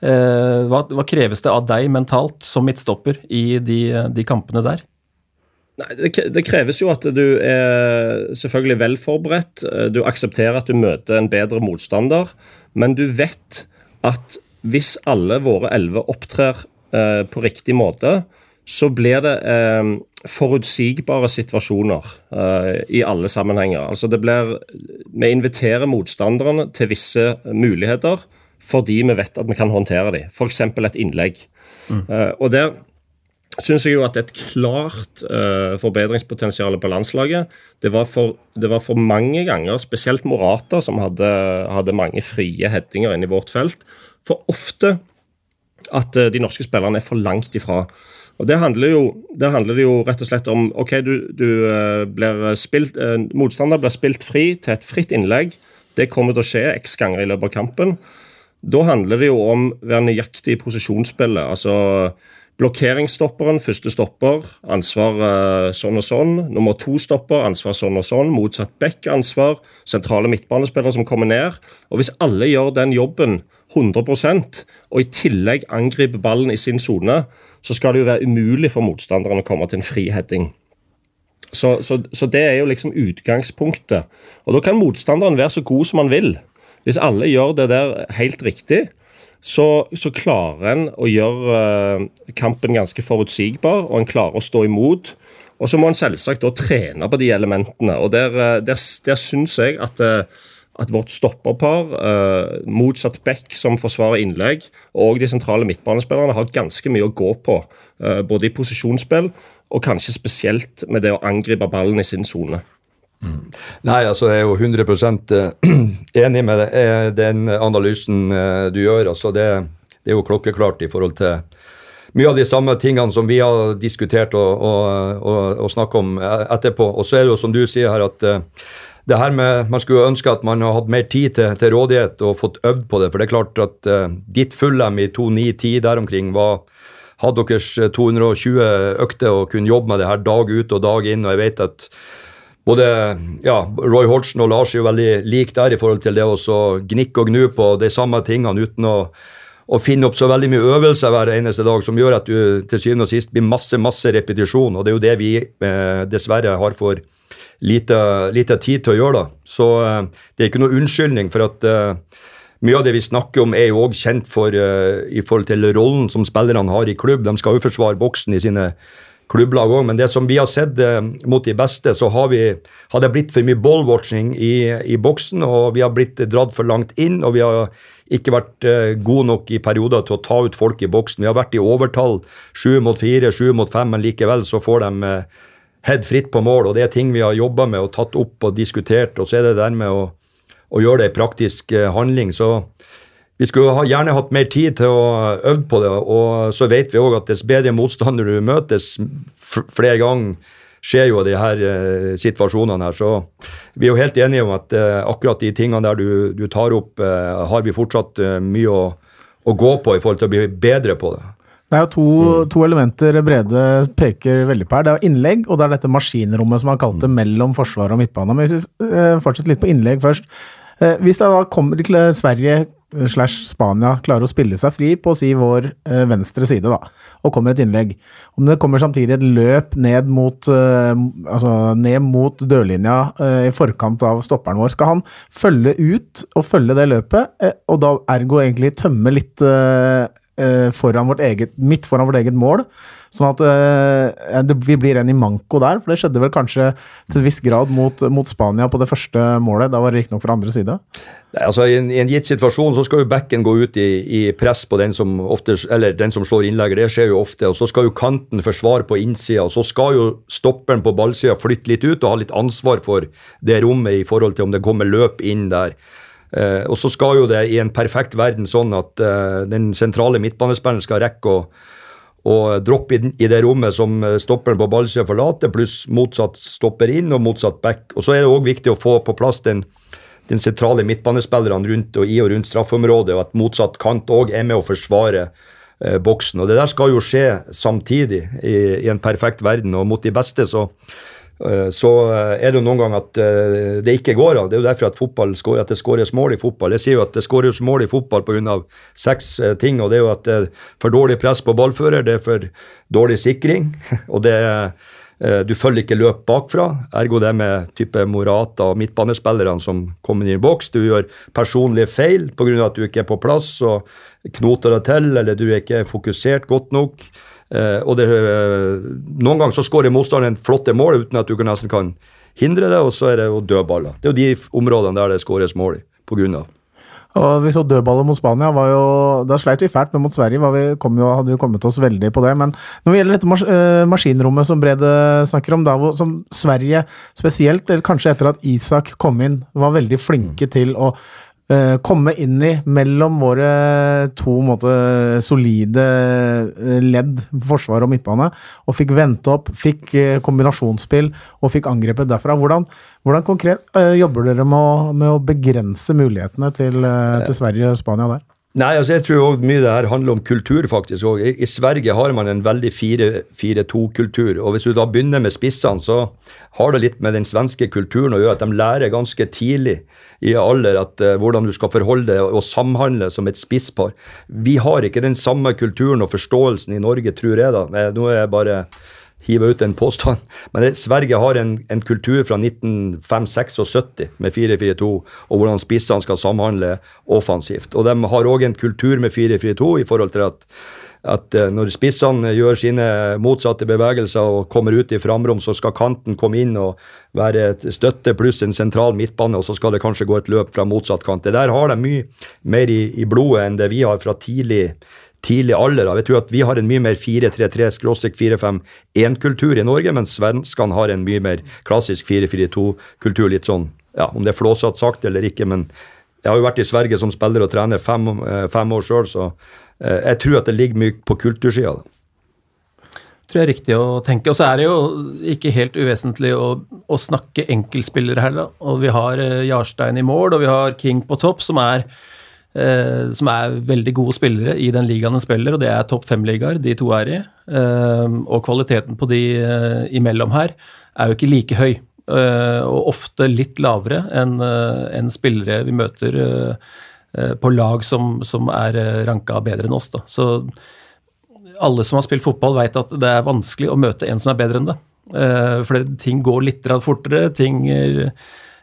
Eh, hva, hva, kreves det av deg mentalt som midtstopper i de, de kampene der? Nei, det, det, kreves jo at du er selvfølgelig vel forberedt. Du aksepterer at du møter en bedre motstander, men du vet at hvis alle våre elleve opptrer eh, på riktig måte, så blir det eh, forutsigbare situasjoner eh, i alle sammenhenger. Altså det blir Vi inviterer motstanderne til visse muligheter fordi vi vet at vi kan håndtere dem. F.eks. et innlegg. Mm. Eh, og der syns jeg jo at et klart uh, forbedringspotensial på landslaget. Det var, for, det var, for, mange ganger, spesielt Morata, som hadde, hadde mange frie headinger inne i vårt felt. For ofte at uh, de norske spillerne er for langt ifra. Og Det handler jo, det handler jo rett og slett om ok, du, du uh, blir spilt, Motstander blir spilt fri til et fritt innlegg. Det kommer til å skje x ganger i løpet av kampen. Da handler det jo om å være nøyaktig i posisjonsspillet. altså Blokkeringsstopperen, første stopper, ansvar uh, sånn og sånn. Nummer to stopper, ansvar sånn og sånn. Motsatt back, ansvar. Sentrale midtbanespillere som kommer ned. Og Hvis alle gjør den jobben 100% og i tillegg angriper ballen i sin sone, så skal det jo være umulig for motstanderen å komme til en friheading. Så, så, så, det er jo liksom utgangspunktet. Og Da kan motstanderen være så god som han vil. Hvis alle gjør det der helt riktig, så, så klarer en å gjøre uh, kampen ganske forutsigbar, og en klarer å stå imot. Og så må en selvsagt da trene på de elementene. og Der, eh, der, der syns jeg at, eh, at, vårt stopperpar, eh, motsatt back som forsvarer innlegg, og de sentrale midtbanespillerne har ganske mye å gå på. Eh, både i posisjonsspill og kanskje spesielt med det å angripe ballen i sin sone. Mm. Nei, altså jeg er jo 100 eh, enig med eh, den analysen eh, du gjør. altså det, det, er jo klokkeklart i forhold til mye av de samme tingene som vi har diskutert og, og, og, og snakket om etterpå. Og så er det jo som du sier her at det her med, Man skulle ønske at man hadde hatt mer tid til, til rådighet og fått øvd på det. For det er klart at uh, ditt fullem i 2-9-10 der omkring var hadde deres 220 økter og kunne jobbe med det her dag ut og dag inn. og jeg vet at både ja, Roy Hodgson og Lars er jo veldig like der i forhold til det å gnikke og gnu på de samme tingene uten å, å, finne opp så veldig mye øvelser hver eneste dag som gjør at du til syvende og sist blir masse masse repetisjon. Og det er jo det vi eh, dessverre har for lite, lite, tid til å gjøre. da. Så eh, det er ikke noe unnskyldning for at eh, mye av det vi snakker om, er jo òg kjent for uh, i forhold til rollen som spillerne har i klubb. De skal jo forsvare boksen i sine klubblag òg, men det som vi har sett uh, mot de beste, så har, vi, har det blitt for mye ballwatching i, i, boksen, og vi har blitt dratt for langt inn, og vi har ikke vært uh, gode nok i perioder til å ta ut folk i boksen. Vi har vært i overtall, sju mot fire, sju mot fem, men likevel så får de head fritt på mål, og det er ting vi har jobba med og tatt opp og diskutert, og så er det der med å, å gjøre det i praktisk eh, handling. så vi skulle ha gjerne hatt mer tid til å øve på det, og så vet vi òg at dess bedre motstander du møtes flere ganger, skjer jo de her uh, situasjonene her. Så vi er jo helt enige om at uh, akkurat de tingene der du, du tar opp, har vi fortsatt mye å, å, gå på i forhold til å bli bedre på det. Det er jo to, mm. to, elementer Brede peker veldig på her. Det er innlegg, og det er dette maskinrommet som han kalte mm. mellom forsvar og midtbane. Men hvis vi fortsetter litt på innlegg først. Hvis det da kommer til Sverige slash Spania klarer å spille seg fri på si vår eh, venstre side, da, og kommer et innlegg. Om det kommer samtidig et løp ned mot, eh, altså ned mot dørlinja eh, i forkant av stopperen vår, skal han følge ut og følge det løpet, eh, og da ergo egentlig tømme litt eh, eh, foran vårt eget, midt foran vårt eget mål? Sånn at uh, det, vi blir en i manko der, for det skjedde vel kanskje til en viss grad mot, mot Spania på det første målet. Da var det riktignok fra andre side. Nei, altså I en, i en, gitt situasjon så skal jo bekken gå ut i, i press på den som, ofte, den som slår innlegget. Det skjer jo ofte. og Så skal jo kanten forsvare på innsida. Så skal jo stopperen på ballsida flytte litt ut og ha litt ansvar for det rommet i forhold til om det kommer løp inn der. Uh, og så skal jo det i en perfekt verden sånn at uh, den sentrale midtbanespilleren skal rekke å og droppe i, i det rommet som eh, stopperen på ballsida forlater, pluss motsatt stopper inn og motsatt back. Og Så er det òg viktig å få på plass den, den sentrale midtbanespillerne rundt og i og rundt straffeområdet, og at motsatt kant òg er med å forsvare eh, boksen. Og Det der skal jo skje samtidig i, i en perfekt verden, og mot de beste så Eh, så eh, er det jo noen ganger at eh, det ikke går av. Det er jo derfor at, fotball, at det skåres mål i fotball. Jeg sier jo at det skåres mål i fotball pga. seks ting. og Det er jo at det er for dårlig press på ballfører, det er for dårlig sikring, og det er du følger ikke løp bakfra, ergo det med type Morata og midtbanespillerne som kommer inn i boks. Du gjør personlige feil pga. at du ikke er på plass og knoter deg til, eller du er ikke fokusert godt nok. Uh, og det, uh, Noen ganger så skårer motstanderen flotte mål uten at du nesten kan hindre det, og så er det jo dødballer. Det er jo de områdene der det skåres mål på grunn av. Og vi så dødballer mot Spania. Var jo, da sleit vi fælt, men mot Sverige vi, kom jo, hadde vi kommet oss veldig på det. Men når det gjelder dette mas uh, maskinrommet som Brede snakker om, da, hvor, som Sverige spesielt, eller kanskje etter at Isak kom inn, var veldig flinke mm. til å komme inn i mellom våre to måte, solide uh, ledd, forsvar og midtbane, og fikk vente opp, fikk kombinasjonsspill og fikk angrepet derfra. Hvordan hvordan konkret jobber dere med å, med å, begrense mulighetene til, til Sverige og Spania der? Nei, altså jeg tror også mye det her handler om kultur, faktisk. Og I, Sverige har man en veldig 4-2-kultur. og Hvis du da begynner med spissene, så har det litt med den svenske kulturen å gjøre. At de lærer ganske tidlig i alder at, uh, hvordan du skal forholde deg og samhandle som et spisspar. Vi har ikke den samme kulturen og forståelsen i Norge, tror jeg. da. Nå er jeg bare hive ut en påstand. Men det, Sverige har en, en kultur fra 1975 med 4-4-2, og hvordan spissene skal samhandle offensivt. Og de har òg en kultur med 4-4-2 i forhold til at at uh, når spissene gjør sine motsatte bevegelser og kommer ut i framrom, så skal kanten komme inn og være et støtte pluss en sentral midtbane, og så skal det kanskje gå et løp fra motsatt kant. Det der har de mye mer i, i blodet enn det vi har fra tidlig tidlig alder av. Jeg tror at vi har en mye mer 4-3-3-4-5-1-kultur i Norge, mens svenskene har en mye mer klassisk 4-4-2-kultur. Litt sånn, ja, om det er flåsatt sagt eller ikke, men jeg har jo vært i Sverige som spiller og trener fem, eh, fem år sjøl, så eh, jeg tror at det ligger mye på kultursida. tror jeg er riktig å tenke. Og så er det jo ikke helt uvesentlig å, å snakke enkeltspillere da. Og vi har eh, Jarstein i mål, og vi har King på topp, som er eh, som er veldig gode spillere i den ligaen de spiller, og det er topp fem-ligaer de to er i. Eh, og kvaliteten på de eh, imellom her er jo ikke like høy. Eh, og ofte litt lavere enn eh, en spillere vi møter på lag som, som er ranka bedre enn oss. Da. Så alle som har spilt fotball, vet at det er vanskelig å møte en som er bedre enn det. For ting går litt fortere. ting Eh,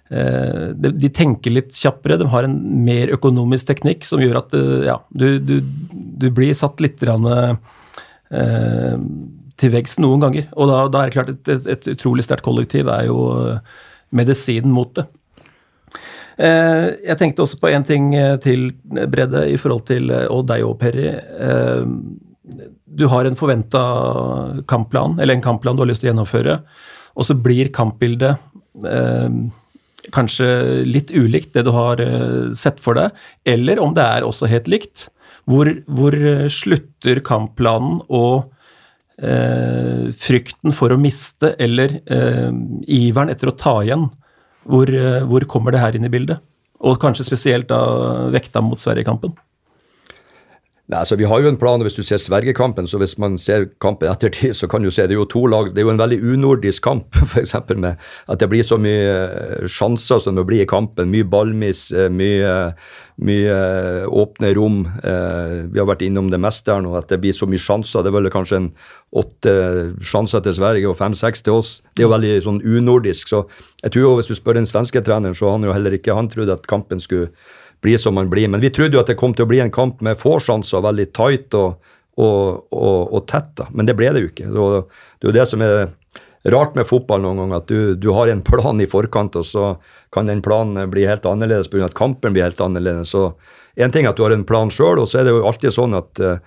de tenker litt kjappere, de har en mer økonomisk teknikk som gjør at eh, ja, du, du, du blir satt litt eh, til veggs noen ganger. Og da, da er det klart et, et, et utrolig sterkt kollektiv er jo medisinen mot det. Jeg tenkte også på en ting til, Bredde, i forhold til og deg og Perry. Du har en forventa kampplan, eller en kampplan du har lyst til å gjennomføre, og så blir kampbildet kanskje litt ulikt det du har eh, sett for deg, eller om det er også helt likt. Hvor, hvor eh, slutter kampplanen og eh, frykten for å miste, eller eh, iveren etter å ta igjen? Hvor, eh, hvor, kommer det her inn i bildet? Og kanskje spesielt da vekta mot Sverigekampen? Nei, altså Vi har jo en plan, og hvis du ser Sverige-kampen, så hvis man ser kampen ettertid, så kan du se det er jo to lag. Det er jo en veldig unordisk kamp, f.eks. med at det blir så mye eh, sjanser som det blir i kampen. Mye ballmiss, eh, mye, mye eh, åpne rom. Vi har vært innom det meste her nå, at det blir så mye sjanser. Det er vel kanskje en åtte sjanser til Sverige og fem-seks til oss. Det er jo veldig sånn unordisk. Så jeg tror jo hvis du spør den svenske treneren, så han jo heller ikke han trodde at kampen skulle bli som man blir. Men vi trodde jo at det kom til å bli en kamp med få sjanser, veldig tight og, og, og, og tett. da. Men det ble det jo ikke. Det er jo det som er rart med fotball noen ganger, at du, du, har en plan i forkant, og så kan den planen bli helt annerledes pga. at kampen blir helt annerledes. Så Én ting er at du har en plan sjøl, og så er det jo alltid sånn at uh,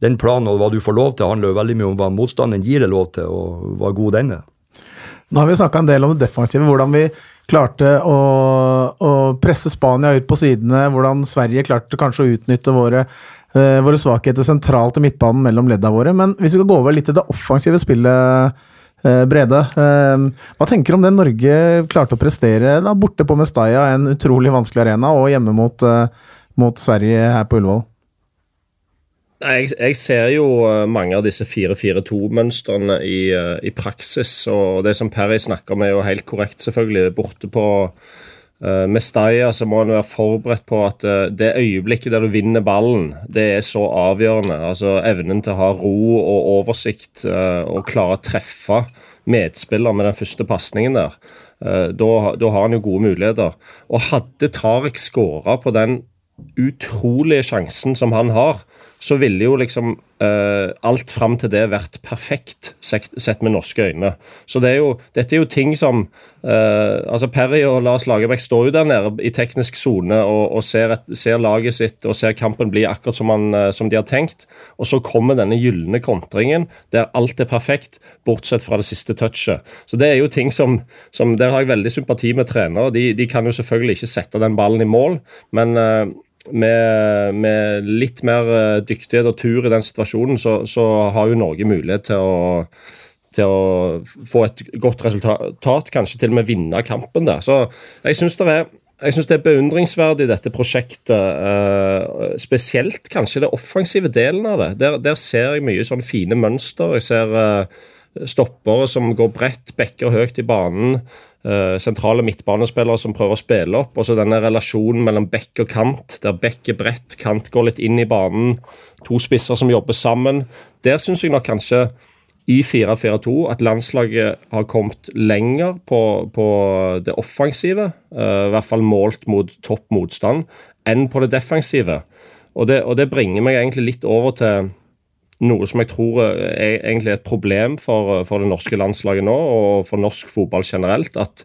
den planen og hva du får lov til, handler jo veldig mye om hva motstanderen gir deg lov til, og hva god den er. Nå har vi snakka en del om det defensive, hvordan vi klarte å, å, presse Spania ut på sidene, hvordan Sverige klarte kanskje å utnytte våre, uh, våre svakheter sentralt i midtbanen mellom ledda våre. Men hvis vi skal gå over litt til det offensive spillet, uh, Brede. Uh, hva tenker du om det Norge klarte å prestere da, borte på Mestalla, en utrolig vanskelig arena, og hjemme mot, mot Sverige her på Ullevål? Jeg, jeg, ser jo eh, mange av disse 4-4-2-mønstrene i, eh, i, praksis. Og det som Perry snakker om, er jo helt korrekt, selvfølgelig. Borte på uh, Mestaya så må en være forberedt på at uh, det øyeblikket der du vinner ballen, det er så avgjørende. Altså Evnen til å ha ro og oversikt uh, og klare å treffe medspiller med den første pasningen der. Uh, da, da har han jo gode muligheter. Og hadde Tariq skåra på den utrolige sjansen som han har, så ville jo liksom uh, alt fram til det vært perfekt sett, med norske øyne. Så det er jo, dette er jo ting som uh, altså Perry og Lars Lagerbäck står jo der nede i teknisk sone og, og ser, et, ser, laget sitt og ser kampen bli akkurat som, man, uh, som de har tenkt. Og så kommer denne gylne kontringen der alt er perfekt, bortsett fra det siste touchet. Så det er jo ting som, som Der har jeg veldig sympati med trenere. De, de kan jo selvfølgelig ikke sette den ballen i mål, men med, med, litt mer eh, dyktighet og tur i den situasjonen, så, så har jo Norge mulighet til å, til å få et godt resultat, kanskje til og med vinne kampen der. Så jeg syns det er jeg synes det er beundringsverdig, dette prosjektet. Uh, spesielt kanskje det offensive delen av det. Der, der ser jeg mye sånn fine mønster. Jeg ser uh, stoppere som går bredt, bekker høyt i banen. Uh, sentrale midtbanespillere som prøver å spille opp. Og så denne relasjonen mellom bekk og kant, der bekk er bredt, kant går litt inn i banen. To spisser som jobber sammen. Der syns jeg nok kanskje i 4-4-2 at landslaget har kommet lenger på, på det offensive, uh, i hvert fall målt mot topp motstand, enn på det defensive. Og det, og det bringer meg egentlig litt over til noe som jeg tror er egentlig et problem for, for det norske landslaget nå, og for norsk fotball generelt. At,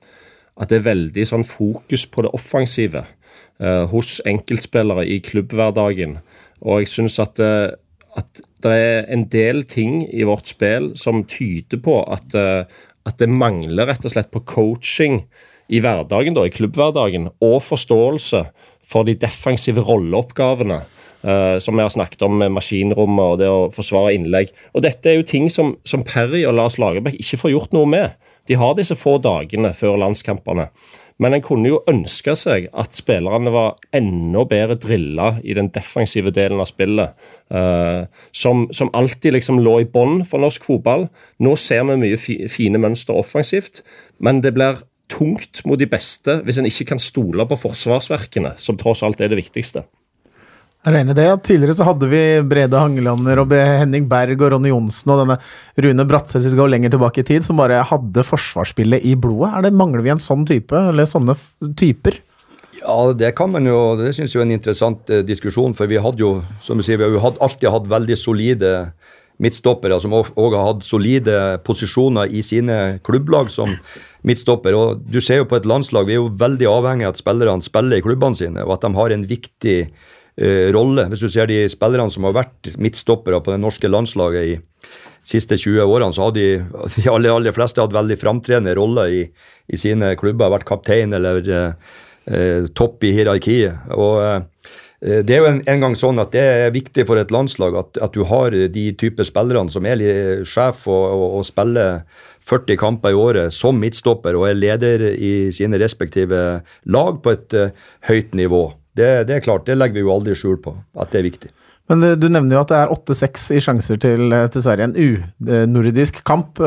at det er veldig sånn fokus på det offensive eh, hos enkeltspillere i klubbhverdagen. Og jeg syns at, eh, at, det er en del ting i vårt spill som tyder på at, eh, at det mangler rett og slett på coaching i hverdagen, da, i klubbhverdagen, og forståelse for de defensive rolleoppgavene som vi har snakket om med maskinrommet og det å forsvare innlegg. Og Dette er jo ting som, som Perry og Lars Lagerbäck ikke får gjort noe med. De har disse få dagene før landskampene. Men en kunne jo ønske seg at spillerne var enda bedre drilla i den defensive delen av spillet. Uh, som, som, alltid liksom lå i bånn for norsk fotball. Nå ser vi mye fi, fine mønster offensivt, men det blir tungt mot de beste hvis en ikke kan stole på forsvarsverkene, som tross alt er det viktigste. Regner det. Tidligere så hadde vi Brede Hangelander og Henning Berg og Ronny Johnsen og denne Rune Bratseth, hvis vi går lenger tilbake i tid, som bare hadde forsvarsspillet i blodet. Er det, Mangler vi en sånn type, eller sånne typer? Ja, det kan man jo, det syns jeg er en interessant eh, diskusjon. For vi hadde jo, som du sier, vi har alltid hatt veldig solide midtstoppere som òg har hatt solide posisjoner i sine klubblag som midtstopper. Og du ser jo på et landslag, vi er jo veldig avhengig av at spillerne spiller i klubbene sine, og at de har en viktig rolle. Hvis du ser de spillerne som har vært midtstoppere på det norske landslaget i de siste 20 årene, så har de, de aller, aller fleste hatt veldig framtredende roller i, i, sine klubber. Vært kaptein eller uh, topp i hierarkiet. og det er jo en, en, gang sånn at det er viktig for et landslag at, at du har de type spillerne som er sjef og, og, og, spiller 40 kamper i året som midtstopper og er leder i sine respektive lag på et uh, høyt nivå. Det, det, er klart, det legger vi jo aldri skjul på, at det er viktig. Men du nevner jo at det er 8-6 i sjanser til, til Sverige. En unordisk kamp.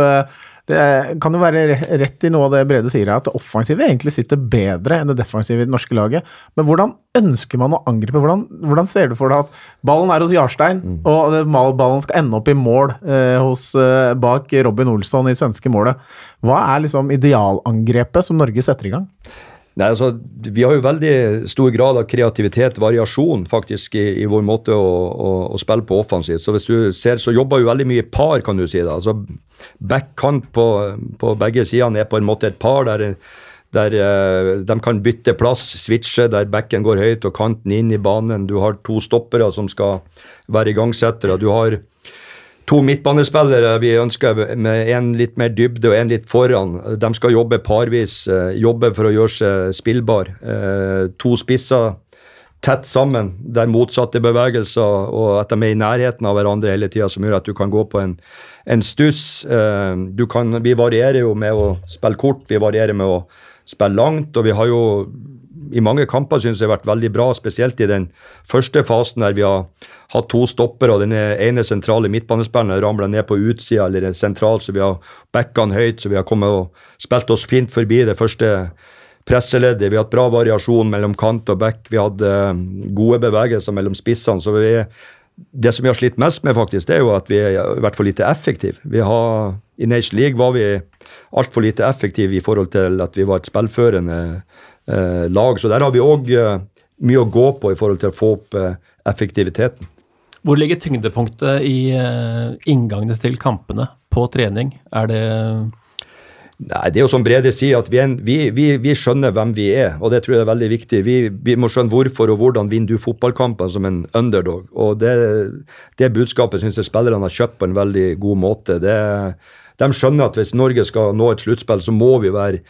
Det kan jo være rett i noe av det Brede sier at det offensive egentlig sitter bedre enn det defensive i det norske laget. Men hvordan ønsker man å angripe? Hvordan, hvordan ser du for deg at ballen er hos Jarstein, mm. og ballen skal ende opp i mål eh, hos, eh, bak Robin Olsson i svenske målet? Hva er liksom idealangrepet som Norge setter i gang? Nei, altså, Vi har jo veldig stor grad av kreativitet, variasjon, faktisk, i, i vår måte å, å, å, spille på offensivt. Så hvis du ser, så jobber jo veldig mye par, kan du si. da. Altså, Backkant på, på begge sidene er på en måte et par der, der uh, de kan bytte plass, switche, der backen går høyt og kanten inn i banen. Du har to stoppere som skal være igangsettere. Du har to midtbanespillere vi ønsker med en litt mer dybde og en litt foran. De skal jobbe parvis, eh, jobbe for å gjøre seg spillbar. Eh, to spisser tett sammen, der motsatte bevegelser og at de er i nærheten av hverandre hele tida, som gjør at du kan gå på en, en stuss. Eh, kan, vi varierer jo med å spille kort, vi varierer med å spille langt, og vi har jo i mange kamper synes jeg har vært veldig bra, spesielt i den første fasen der vi har hatt to stopper, og den ene sentrale midtbanespilleren ramla ned på utsida eller sentral, så vi har backa høyt, så vi har kommet og spilt oss fint forbi det første presseleddet. Vi har hatt bra variasjon mellom kant og back. Vi hadde hatt gode bevegelser mellom spissene. så vi det som vi har slitt mest med, faktisk, det er jo at vi er i hvert fall lite effektive. Vi har, I Nation League var vi altfor lite effektive i forhold til at vi var et spillførende eh, lag. Så der har vi òg eh, mye å gå på i forhold til å få opp eh, effektiviteten. Hvor ligger tyngdepunktet i inngangene til kampene på trening? Er det Nei, Det er jo som Brede sier, at vi, en, vi, vi, vi, skjønner hvem vi er, og det tror jeg er veldig viktig. Vi, må skjønne hvorfor og hvordan vinner du fotballkamper som en underdog. Og Det, det budskapet syns jeg spillerne har kjøpt på en veldig god måte. Det, de skjønner at hvis Norge skal nå et sluttspill, så må vi være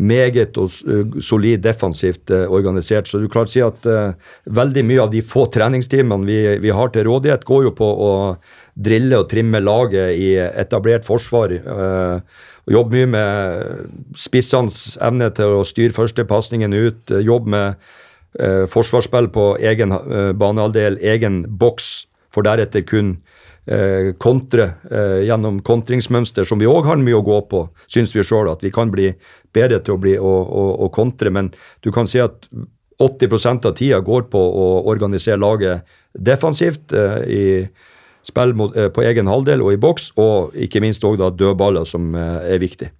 meget og solid defensivt uh, organisert. Så du klarer å si at uh, veldig mye av de få treningstimene vi, vi, har til rådighet, går jo på å drille og trimme laget i etablert forsvar. Uh, Jobbe mye med spissenes evne til å styre første pasningen ut. Jobbe med forsvarsspill på egen banehalvdel, egen boks, for deretter kun eh, kontre eh, gjennom kontringsmønster, som vi òg har mye å gå på, syns vi sjøl. At vi kan bli bedre til å, bli, å, å, å kontre. Men du kan si at 80% av tida går på å organisere laget defensivt eh, i spill eh, på egen halvdel og i boks, og ikke minst òg dødballer, som eh, er viktig.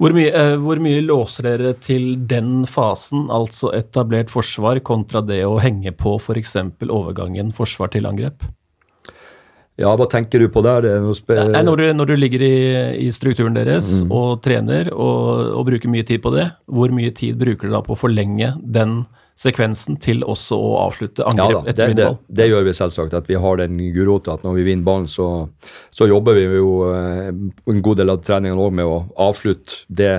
Hvor mye, eh, hvor mye, låser dere til den fasen, altså etablert forsvar, kontra det å henge på f.eks. overgangen forsvar til angrep? Ja, hva tenker du på der? Nei, når, du, når, du, ligger i, i strukturen deres mm. og trener og, og, bruker mye tid på det, hvor mye tid bruker du da på å forlenge den sekvensen til også å avslutte angrep ja, da, etter vinnball? Det, det, gjør vi selvsagt. At vi har den gulrota at når vi vinner ballen, så, så, jobber vi jo eh, en god del av treningene òg med å avslutte det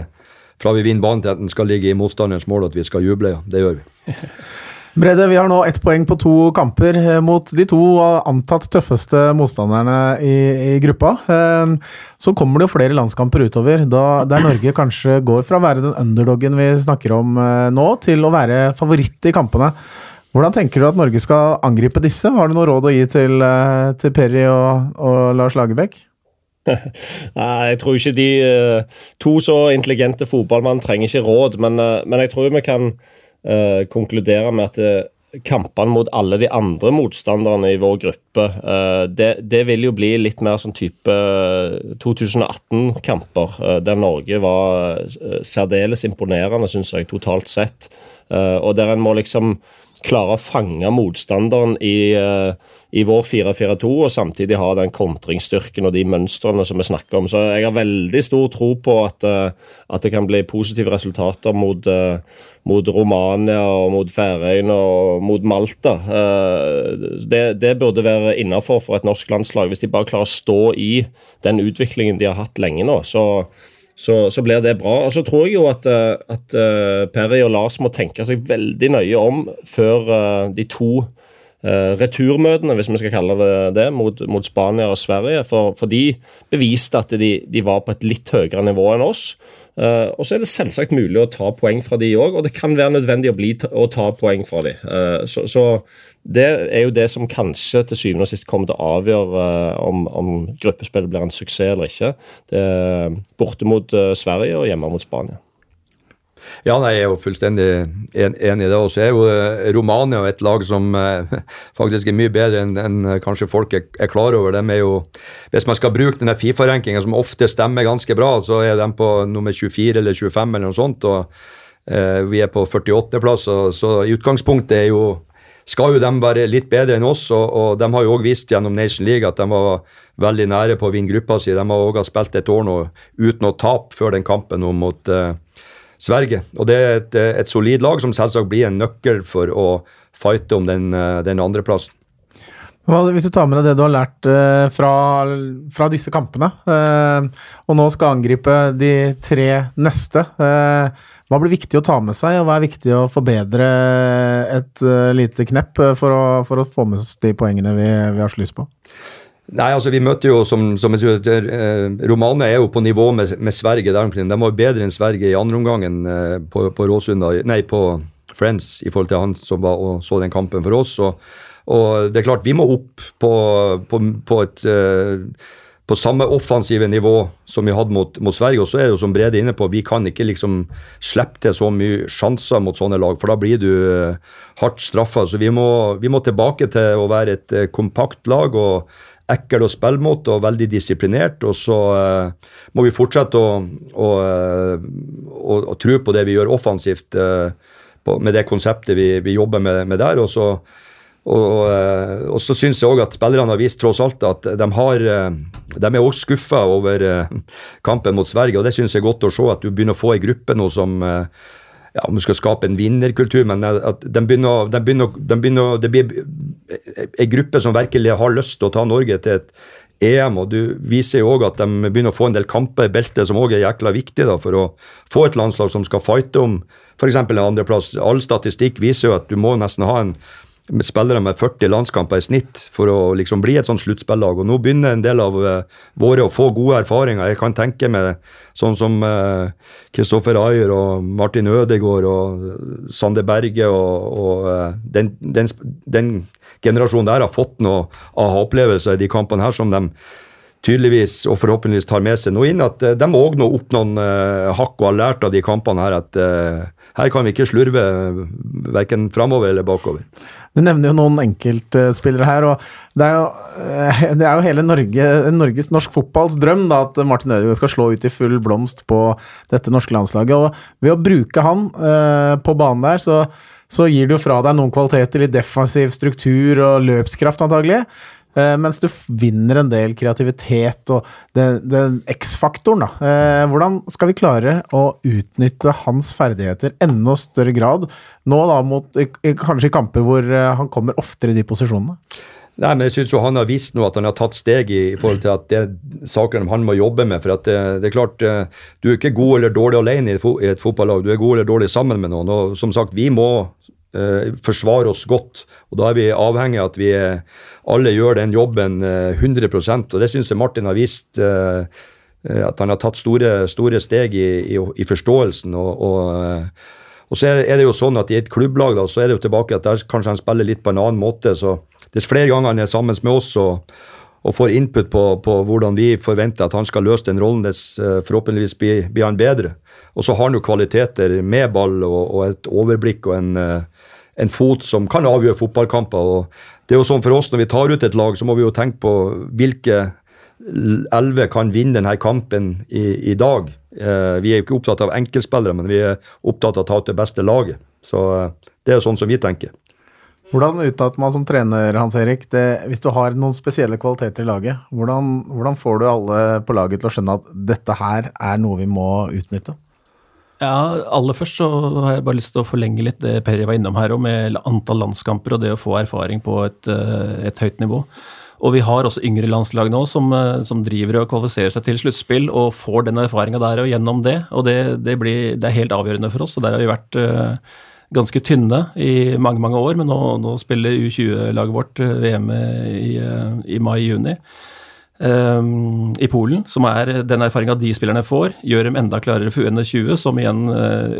fra vi vinner ballen til at den skal ligge i motstanderens mål, at vi skal juble. Ja, det gjør vi. Brede, vi har nå ett poeng på to kamper eh, mot de to antatt tøffeste motstanderne i, i gruppa. Eh, så kommer det jo flere landskamper utover, da, der Norge kanskje går fra å være den underdogen vi snakker om eh, nå, til å være favoritt i kampene. Hvordan tenker du at Norge skal angripe disse? Har du noe råd å gi til, til Perry og, og Lars Lagerbäck? Nei, jeg tror ikke de To så intelligente fotballmenn trenger ikke råd, men, men jeg tror vi kan uh, konkludere med at uh, kampene mot alle de andre motstanderne i vår gruppe, uh, det, det, vil jo bli litt mer sånn type 2018-kamper, der Norge var særdeles imponerende, syns jeg, totalt sett. og der en må liksom klare å fange motstanderen i, i vår 4-4-2 og samtidig ha den kontringsstyrken og de mønstrene som vi snakker om. Så jeg har veldig stor tro på at, uh, at det kan bli positive resultater mot, uh, mot Romania og mot Færøyene og mot Malta. Det, det, burde være innafor for et norsk landslag, hvis de bare klarer å stå i den utviklingen de har hatt lenge nå. så så, så, blir det bra. Og så tror jeg jo at, eh, at Perry og Lars må tenke seg veldig nøye om før de to uh, returmøtene, hvis vi skal kalle det det, mot, mot Spania og Sverige. For, for de beviste at de, de, var på et litt høyere nivå enn oss. Uh, og så er det selvsagt mulig å ta poeng fra de òg, og det kan være nødvendig å, bli, å ta poeng fra de. Uh, så, så, det er jo det som kanskje til syvende og sist kommer til å avgjøre om, om gruppespillet blir en suksess eller ikke. Det er borte mot Sverige og hjemme mot Spania. Ja, nei, jeg er jo fullstendig enig i det. Og så er jo eh, Romania et lag som eh, faktisk er mye bedre enn en, eh, kanskje folk er, er, klar over. De er jo, Hvis man skal bruke denne Fifa-rankinga, som ofte stemmer ganske bra, så er de på nummer 24 eller 25 eller noe sånt. og eh, Vi er på 48.-plass, så i utgangspunktet er jo skal jo de være litt bedre enn oss, og, og de har jo òg vist gjennom Nation League at de var veldig nære på å vinne gruppa si. De har òg spilt et år nå uten å tape før den kampen nå mot uh, Sverige. Og det er et, et solid lag som selvsagt blir en nøkkel for å fighte om den, eh, den andreplassen. Hvis du tar med deg det du har lært eh, fra, fra disse kampene, eh, og nå skal angripe de tre neste, hva blir viktig å ta med seg, og hva er viktig å forbedre et lite knepp for å, for å få med oss de poengene vi, vi har så lyst på? Nei, altså Vi møter jo, som, som jeg sier, eh, Romania er jo på nivå med, med Sverige. Der. De var bedre enn Sverige i andre omgangen eh, på, på Råsunda, nei, på Friends, i forhold til han som var og så den kampen for oss. Og, og det er klart, vi må opp på, på, på et eh, på samme offensive nivå som vi hadde mot, mot, Sverige. Og så er det jo som Brede inne på, vi kan ikke liksom slippe til så mye sjanser mot sånne lag, for da blir du hardt straffa. Så vi vi må, tilbake til å være et kompakt lag. og ekkel å spille mot og veldig disiplinert. Og så uh, må vi fortsette å, å, uh, å, å, tro på det vi gjør offensivt uh, på, med det konseptet vi, vi jobber med, med, der. Og så Og, eh, og så syns jeg òg at spillerne har vist tross alt at de, har, eh, de er også skuffa over eh, kampen mot Sverige, og det syns jeg er godt å se. At du begynner å få ei gruppe nå som ja, Om du skal skape en vinnerkultur, men at de begynner, de begynner, de begynner, det blir ei gruppe som virkelig har lyst til å ta Norge til et EM, og du viser jo òg at de begynner å få en del kamper i beltet, som òg er jækla viktig da, for å få et landslag som skal fighte om f.eks. en andreplass. All statistikk viser jo at du må nesten ha en spillere med 40 landskamper i snitt for å liksom bli et sånt sluttspillag. Og nå begynner en del av uh, våre å få gode erfaringer. Jeg kan tenke meg sånn som Kristoffer uh, Ayer og Martin Ødegaard og Sande Berge og, og uh, den, den, den, generasjonen der har fått noe aha-opplevelser i de kampene her som de tydeligvis og forhåpentligvis tar med seg noe inn. At de òg nå opp noen hakk og har lært av de kampene her at her kan vi ikke slurve verken framover eller bakover. Du nevner jo noen enkeltspillere her, og det er jo, eh, det er jo hele Norge, Norges norsk fotballs drøm da, at Martin Ødegaard skal slå ut i full blomst på dette norske landslaget. og Ved å bruke han uh, på banen der, så, så gir du fra deg noen kvaliteter i defensiv struktur og løpskraft, antagelig. Uh, mens du vinner en del kreativitet og den X-faktoren. da. Uh, hvordan skal vi klare å utnytte hans ferdigheter enda større grad, nå da mot kanskje kamper hvor uh, han kommer oftere i de posisjonene? Nei, men jeg synes jo Han har vist nå at han har tatt steg i, i forhold til at det er saker han må jobbe med. for det, det, er klart, Du er ikke god eller dårlig alene i et, i et fotballag, du er god eller dårlig sammen med noen. og som sagt, Vi må eh, forsvare oss godt. og Da er vi avhengig av at vi alle gjør den jobben eh, 100% og Det syns jeg Martin har vist. Eh, at han har tatt store, store steg i, i, i forståelsen. og, og eh, og så er det jo sånn at I et klubblag da, så er det jo tilbake at der kanskje han spiller litt på en annen måte. så Dess flere ganger han er sammen med oss og, og får input på, på, hvordan vi forventer at han skal løse den rollen, dess eh, forhåpentligvis blir, blir han bedre. Og så har han jo kvaliteter med ball og, og et overblikk og en, eh, en, fot som kan avgjøre fotballkamper. og det er jo sånn for oss Når vi tar ut et lag, så må vi jo tenke på hvilke elleve kan vinne denne kampen i, i dag. Eh, vi er jo ikke opptatt av enkeltspillere, men vi er opptatt av å ta ut det beste laget. Så det er jo sånn som vi tenker. Hvordan uttaler man som trener, Hans Erik, det, hvis du har noen spesielle kvaliteter i laget, hvordan, hvordan, får du alle på laget til å skjønne at dette her er noe vi må utnytte? Ja, Aller først så har jeg bare lyst til å forlenge litt det Perry var innom her, med antall landskamper og det å få erfaring på et, eh, et høyt nivå. Og vi har også yngre landslag nå som, eh, som driver og kvalifiserer seg til sluttspill og får den erfaringa der og gjennom det. Og det, det, blir, det, er helt avgjørende for oss, og der har vi vært uh, ganske tynne i mange mange år, men nå, nå spiller U20-laget vårt eh, VM i, eh, i mai-juni. Um, i Polen, som er den erfaringa de spillerne får, gjør dem enda klarere for UN20, som igjen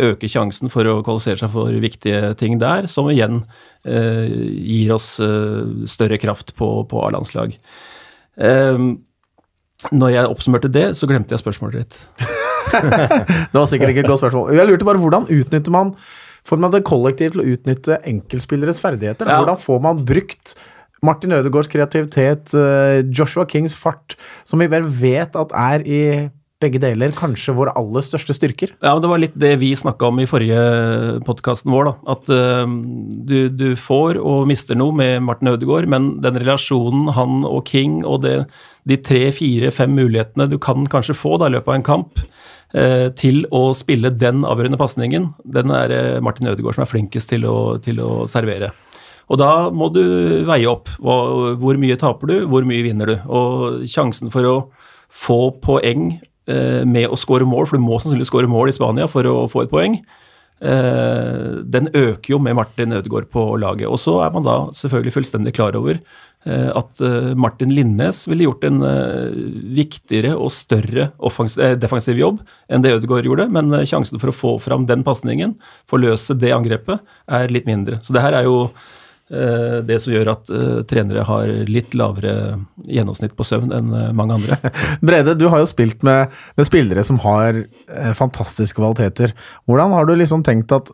øker sjansen for å kvalifisere seg for viktige ting der, som igjen uh, gir oss uh, større kraft på, på A-landslag. Um, når jeg oppsummerte det, så glemte jeg spørsmålet ditt. det var sikkert ikke et godt spørsmål. Jeg lurte bare hvordan utnytter man Får man det kollektivt til å utnytte enkeltspilleres ferdigheter? Ja. Hvordan får man brukt Martin Ødegaards kreativitet, eh, Joshua Kings fart, som vi vel vet at er i begge deler kanskje våre aller største styrker? Ja, men Det var litt det vi snakka om i forrige podkasten vår. da, At uh, du, du, får og mister noe med Martin Ødegaard, men den relasjonen han og King og det, de tre, fire, fem mulighetene du kan kanskje få da i løpet av en kamp, til å spille den avgjørende pasningen, den er eh, Martin Ødegaard som er flinkest til å, til å servere. Og da må du veie opp. Hvor mye taper du, hvor mye vinner du? Og sjansen for å få poeng eh, med å skåre mål, for du må sannsynligvis skåre mål i Spania for å få et poeng, den øker jo med Martin Ødegaard på laget. Og så er man da selvfølgelig fullstendig klar over Eh, at eh, Martin Linnes ville gjort en eh, viktigere og større defensiv jobb enn det Ødegaard gjorde, men sjansen for å få fram den pasningen, forløse det angrepet, er litt mindre. Så det her er jo det som gjør at trenere har litt lavere gjennomsnitt på søvn enn mange andre. Brede, du har jo spilt med, med spillere som har fantastiske kvaliteter. Hvordan har du liksom tenkt at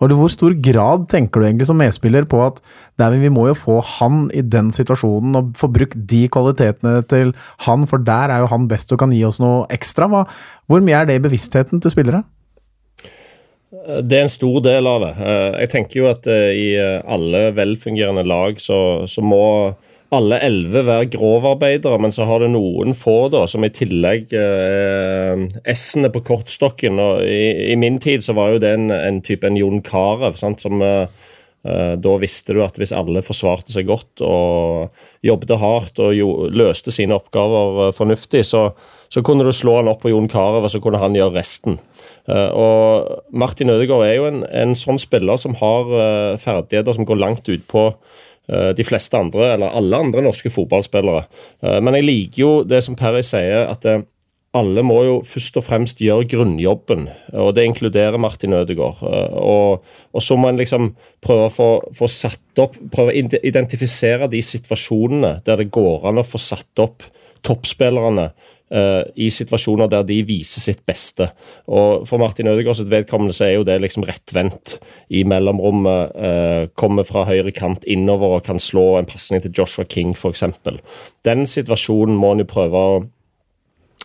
og Hvor stor grad tenker du egentlig som medspiller på at vi må jo få han i den situasjonen og få brukt de kvalitetene til han, for der er jo han best og kan gi oss noe ekstra. Hva, hvor mye er det i bevisstheten til spillere? Det er en stor del av det. Jeg tenker jo at i alle velfungerende lag så, så må alle elleve være grovarbeidere, men så har det noen få da, som i tillegg er eh, S-ene på kortstokken. og i, i, min tid så var jo det en, en type en Jon Carew, som eh, eh, da visste du at hvis alle forsvarte seg godt og jobbet hardt og jo, løste sine oppgaver fornuftig, så, så, kunne du slå han opp på Jon Carew, og så kunne han gjøre resten. Og Martin Ødegaard er jo en, en sånn spiller som har ferdigheter som går langt ut på Eh, de fleste andre, eller alle andre norske fotballspillere. Eh, men jeg liker jo det som Perry sier, at eh, alle må jo først og fremst gjøre grunnjobben, og det inkluderer Martin Ødegaard. Og, og så må en liksom prøve å få, få, satt opp, prøve å identifisere de situasjonene der det går an å få satt opp toppspillerne i situasjoner der de viser sitt beste. Og For Martin Ødegaards vedkommende så er jo det liksom rettvendt i mellomrommet. Uh, kommer fra høyre kant innover og kan slå en pasning til Joshua King f.eks. Den situasjonen må en jo prøve å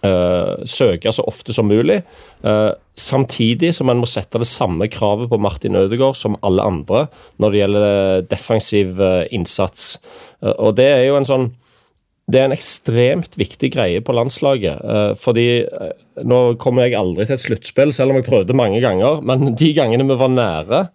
Uh, søke så ofte som mulig. Uh, samtidig som en må sette det samme kravet på Martin Ødegaard som alle andre når det gjelder defensiv uh, innsats. og det er jo en sånn det er en ekstremt viktig greie på landslaget. Eh, fordi eh, nå kommer jeg aldri til et sluttspill, selv om jeg prøvde mange ganger. Men de gangene vi var nære,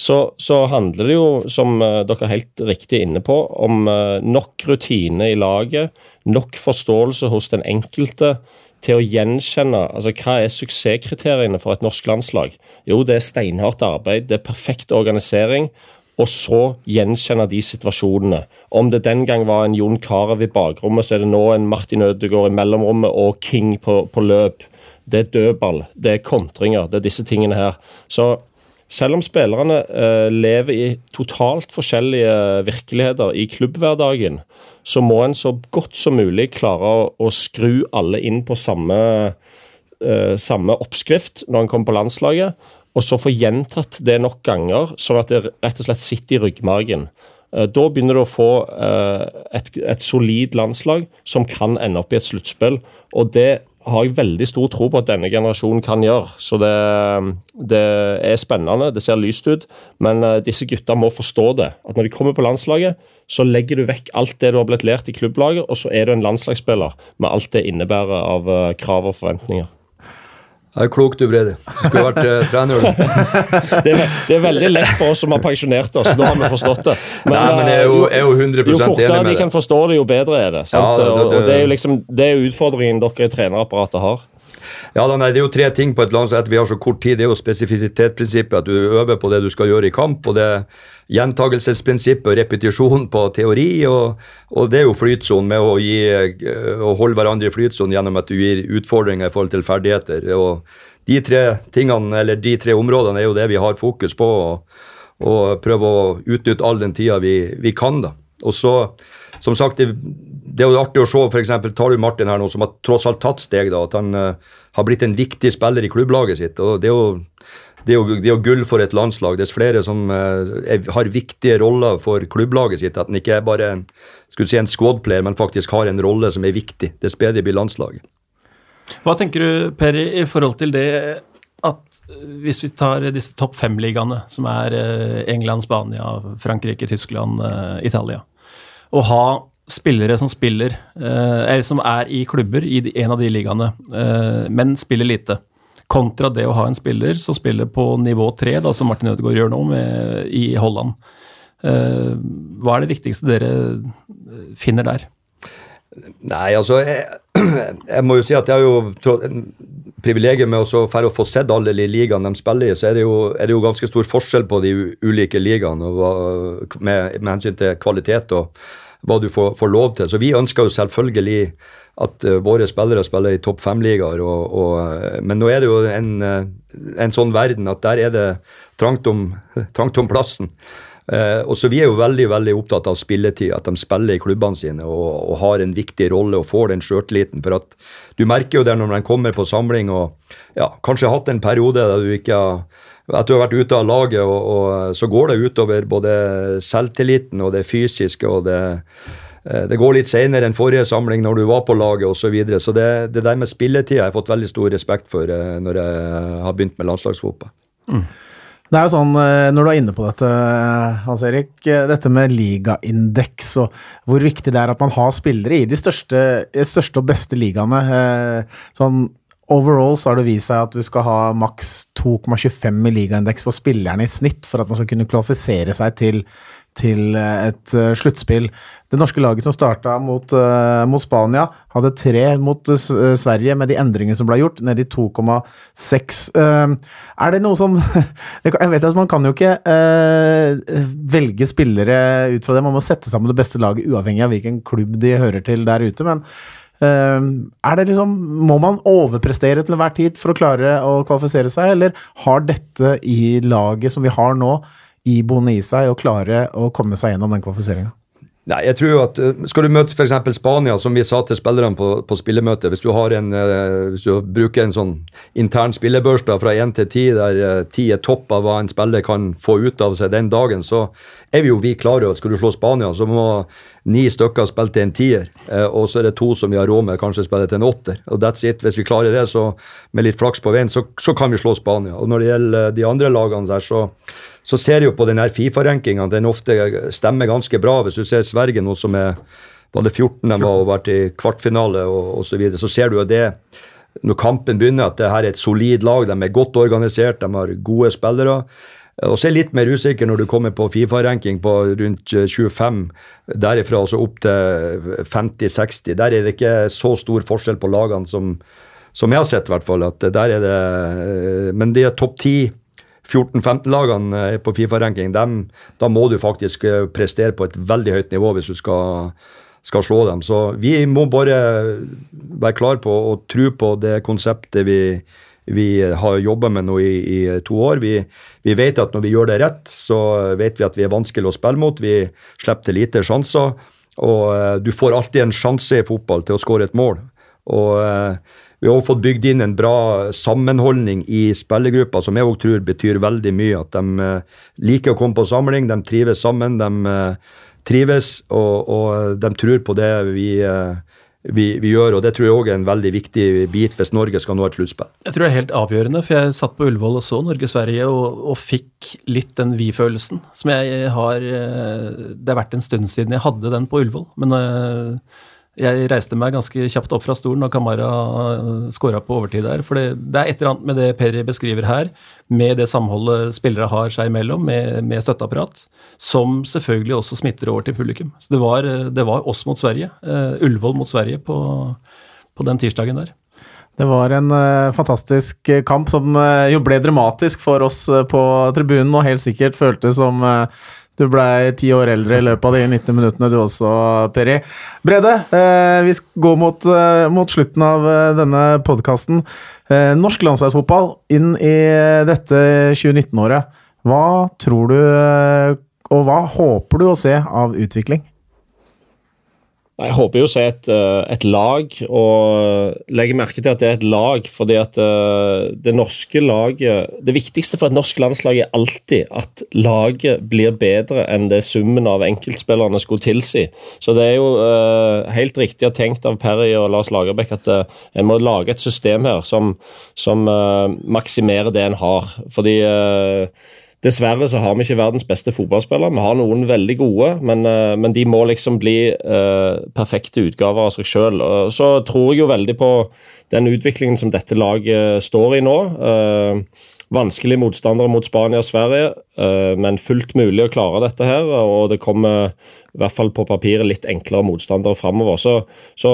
så, så handler det jo, som eh, dere er helt riktig inne på, om nok rutine i laget, nok forståelse hos den enkelte til å gjenkjenne altså hva er suksesskriteriene for et norsk landslag. Jo, det er steinhardt arbeid, det er perfekt organisering og så gjenkjenne de situasjonene. Om det den gang var en Jon Carew i bakrommet, så er det nå en Martin Ødegaard i mellomrommet og King på, på løp. Det er dødball, det er kontringer, det er disse tingene her. Så selv om spillerne eh, lever i totalt forskjellige virkeligheter i klubbhverdagen, så må en så godt som mulig klare å, å skru alle inn på samme, eh, samme oppskrift når en kommer på landslaget og så få gjentatt det nok ganger, sånn at det rett og slett sitter i ryggmargen. Eh, da begynner du å få eh, et, et solid landslag som kan ende opp i et sluttspill. Og det har jeg veldig stor tro på at denne generasjonen kan gjøre. Så det, det er spennende, det ser lyst ut. Men eh, disse gutta må forstå det. At når de kommer på landslaget, så legger du vekk alt det du har blitt lært i klubblaget, og så er du en landslagsspiller med alt det innebærer av krav og forventninger. Det er klokt du, Brede. Skulle vært uh, trener. det, er, det, er, veldig lett for oss som har pensjonert oss. Nå har vi forstått det. Men, Nei, men jeg er jo, jeg er jo 100 enig med det. Jo fortere de kan forstå det, jo bedre er det. Ja, det, det og, og det er jo liksom, det er utfordringen dere i trenerapparatet har. Ja, nei, Det er jo tre ting på et landslag vi har så kort tid. Det er jo spesifisitetsprinsippet, at du øver på det du skal gjøre i kamp. og det Gjentagelsesprinsippet repetisjon på teori. Og, og det er jo flytsonen med å, gi, eh, å holde hverandre i flytsonen gjennom at du gir utfordringer i forhold til ferdigheter. og de tre tingene, eller de tre områdene er jo det vi har fokus på. og, og prøve å utnytte all den tida vi, vi kan. da. Og så, som sagt, det, det er jo artig å se, f.eks. tar du Martin her nå, som har tross alt tatt steg. da, At han uh, har blitt en viktig spiller i klubblaget sitt. og Det er jo, det er jo, det er jo gull for et landslag. Dess flere som uh, er, har viktige roller for klubblaget sitt. At han ikke er bare en, si en squad-player, men faktisk har en rolle som er viktig. Dess bedre blir landslaget. Hva tenker du, Per, i forhold til det at hvis vi tar disse topp fem-ligaene, som er England, Spania, Frankrike, Tyskland, Italia, å ha spillere som spiller, eh, eller som er i klubber i en av de ligaene, eh, men spiller lite. Kontra det å ha en spiller som spiller på nivå tre, som Martin Ødegaard gjør nå med, i Holland. Eh, hva er det viktigste dere finner der? Nei, altså jeg, jeg, må jo si at jeg har jo privilegiet med å, få sett alle de ligaene de spiller i, så er det, jo, er det jo ganske stor forskjell på de ulike ligaene med, med hensyn til kvalitet og hva du får, får, lov til. Så vi ønsker jo selvfølgelig at uh, våre spillere spiller i topp fem-ligaer. Uh, men nå er det jo en, uh, en, sånn verden at der er det trangt om, trangt om plassen. og så Vi er jo veldig veldig opptatt av spilletid, at de spiller i klubbene sine og, og har en viktig rolle og får den sjøltilliten. For at du merker jo det når de kommer på samling og ja, kanskje har hatt en periode der du ikke har at du har vært ute av laget, og, og, så går det utover både selvtilliten og det fysiske. og det, eh, det går litt senere enn forrige samling når du var på laget osv. Så, videre. så det, det der med spilletid har jeg fått veldig stor respekt for eh, når jeg har begynt med landslagsfotball. Mm. Det er jo sånn, Når du er inne på dette, Hans Erik, dette med ligaindeks og hvor viktig det er at man har spillere i de største, største og beste ligaene. Sånn Overall så har det vist seg at du skal ha maks 2,25 i ligaindeks på spillerne i snitt for at man skal kunne kvalifisere seg til, til eh, et uh, sluttspill. Det norske laget som starta mot, uh, mot, Spania, hadde tre mot uh, Sverige med de endringene som ble gjort, ned i 2,6. er det noe som Jeg vet at man kan jo ikke velge spillere ut fra det, man må sette sammen det beste laget uavhengig av hvilken klubb de hører til der ute. men er det liksom, Må man overprestere til enhver tid for å klare å kvalifisere seg, eller har dette i laget som vi har nå, iboende i seg å klare å komme seg gjennom den kvalifiseringa? Nei, jeg tror at eh, Skal du møte f.eks. Spania, som vi sa til spillerne på, på spillemøtet Hvis du eh, hvis du bruker en sånn intern spillebørs fra 1 til 10, der 10 eh, er topp av hva en spiller kan få ut av seg den dagen, så er vi jo vi klare over skal du slå Spania, så må ni stykker spille til en tier, og så er det to som vi har råd med, kanskje spille til en åtter. Og that's it. Hvis vi klarer det, så med litt flaks på veien, så, så kan vi slå Spania. Og når det gjelder de andre lagene der, så så ser jeg jo på den Fifa-rankinga den ofte stemmer ganske bra. Hvis du ser Sverige nå som er var det 14 de var og vært i kvartfinale og osv., så, videre, så ser du jo det når kampen begynner, at det her er et solid lag. De er godt organisert, de har gode spillere. Og så er jeg litt mer usikker når du kommer på Fifa-ranking på rundt 25, derifra altså opp til 50-60. Der er det ikke så stor forskjell på lagene som, som jeg har sett, i hvert fall. At der er det, men de er topp ti 14-15-lagene eh, på Fifa-ranking, da må du faktisk eh, prestere på et veldig høyt nivå hvis du skal, skal slå dem. Så vi må bare være klar på og tro på det konseptet vi, vi har jobba med nå i, i, to år. Vi, vi, vet at når vi gjør det rett, så vet vi at vi er vanskelig å spille mot. Vi slipper til lite sjanser. Og uh, du får alltid en sjanse i fotball til å skåre et mål. Og vi har også fått bygd inn en bra sammenholdning i spillergruppa, som jeg også tror betyr veldig mye. At de eh, liker å komme på samling, de trives sammen. De eh, trives, og, og de tror på det vi, eh, vi, vi, gjør, og Det tror jeg òg er en veldig viktig bit hvis Norge skal nå et sluttspill. Jeg tror det er helt avgjørende, for jeg satt på Ullevål og så Norge-Sverige og, og, fikk litt den vi-følelsen som jeg har Det har vært en stund siden jeg hadde den på Ullevål. men jeg reiste meg ganske kjapt opp fra stolen når Kamara eh, skåra på overtid der. For det, er et eller annet med det Perry beskriver her, med det samholdet spillere har seg imellom, med, med støtteapparat, som selvfølgelig også smitter over til publikum. Så det var, det var oss mot Sverige. Uh, Ullevål mot Sverige på, på, den tirsdagen der. Det var en uh, fantastisk kamp som uh, jo ble dramatisk for oss på tribunen, og helt sikkert føltes som du blei ti år eldre i løpet av de 90 minuttene, du også, Peri. Brede, eh, vi går mot, eh, mot slutten av eh, denne podkasten. Norsk landslagsfotball inn i dette 2019-året. Hva tror du, og hva håper du å se av utvikling? Jeg håper jo å se et, eh, et, lag, og legger merke til at det er et lag. fordi at eh, det norske laget Det viktigste for et norsk landslag er alltid at laget blir bedre enn det summen av enkeltspillerne skulle tilsi. Så det er jo uh, helt riktig å tenkt av Perry og Lars Lagerbäck at uh, en må lage et system her som, som uh, maksimerer det en har. Fordi Dessverre så har vi ikke verdens beste fotballspillere. Vi har noen veldig gode, men, eh, men de må liksom bli uh, perfekte utgaver av seg sjøl. Så tror jeg jo veldig på den utviklingen som dette laget står i nå. Uh, Vanskelig motstandere mot Spania og Sverige, uh, men fullt mulig å klare dette her. Og det kommer i hvert fall på papiret litt enklere motstandere framover. Så, så,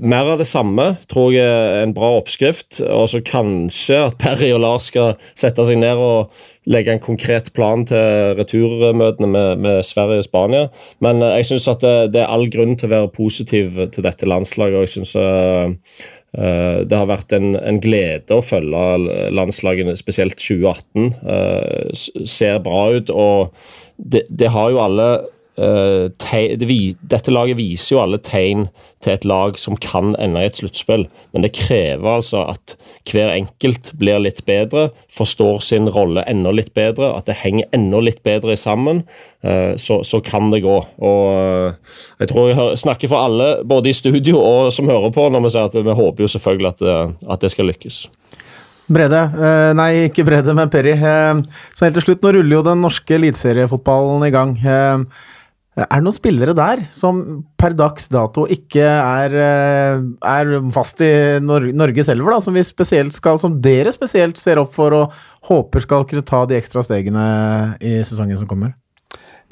mer av det samme tror jeg er en bra oppskrift. Og så kanskje at Perry og Lars skal sette seg ned og legge en konkret plan til returmøtene med, med Sverige og Spania. Men uh, jeg syns at det, det, er all grunn til å være positiv til dette landslaget. og jeg synes, Eh, det har vært en, en, glede å følge landslagene, spesielt 2018. Eh, ser bra ut, og det, det har jo alle Uh, det, dette laget viser jo alle tegn til et lag som kan ende i et sluttspill, men det krever altså at hver enkelt blir litt bedre, forstår sin rolle enda litt bedre, at det henger enda litt bedre sammen. Uh, så, så, kan det gå. Og uh, jeg tror jeg snakker for alle, både i studio og som hører på, når vi sier at vi håper jo selvfølgelig at, at det skal lykkes. Brede, eh, nei ikke Brede, men Perry. Eh, så helt til slutt, nå ruller jo den norske eliteseriefotballen i gang. Eh, er det noen spillere der som per dags dato ikke er, er fast i Norge selv, da, som, vi skal, som dere spesielt ser opp for og håper skal kunne ta de ekstra stegene i sesongen som kommer?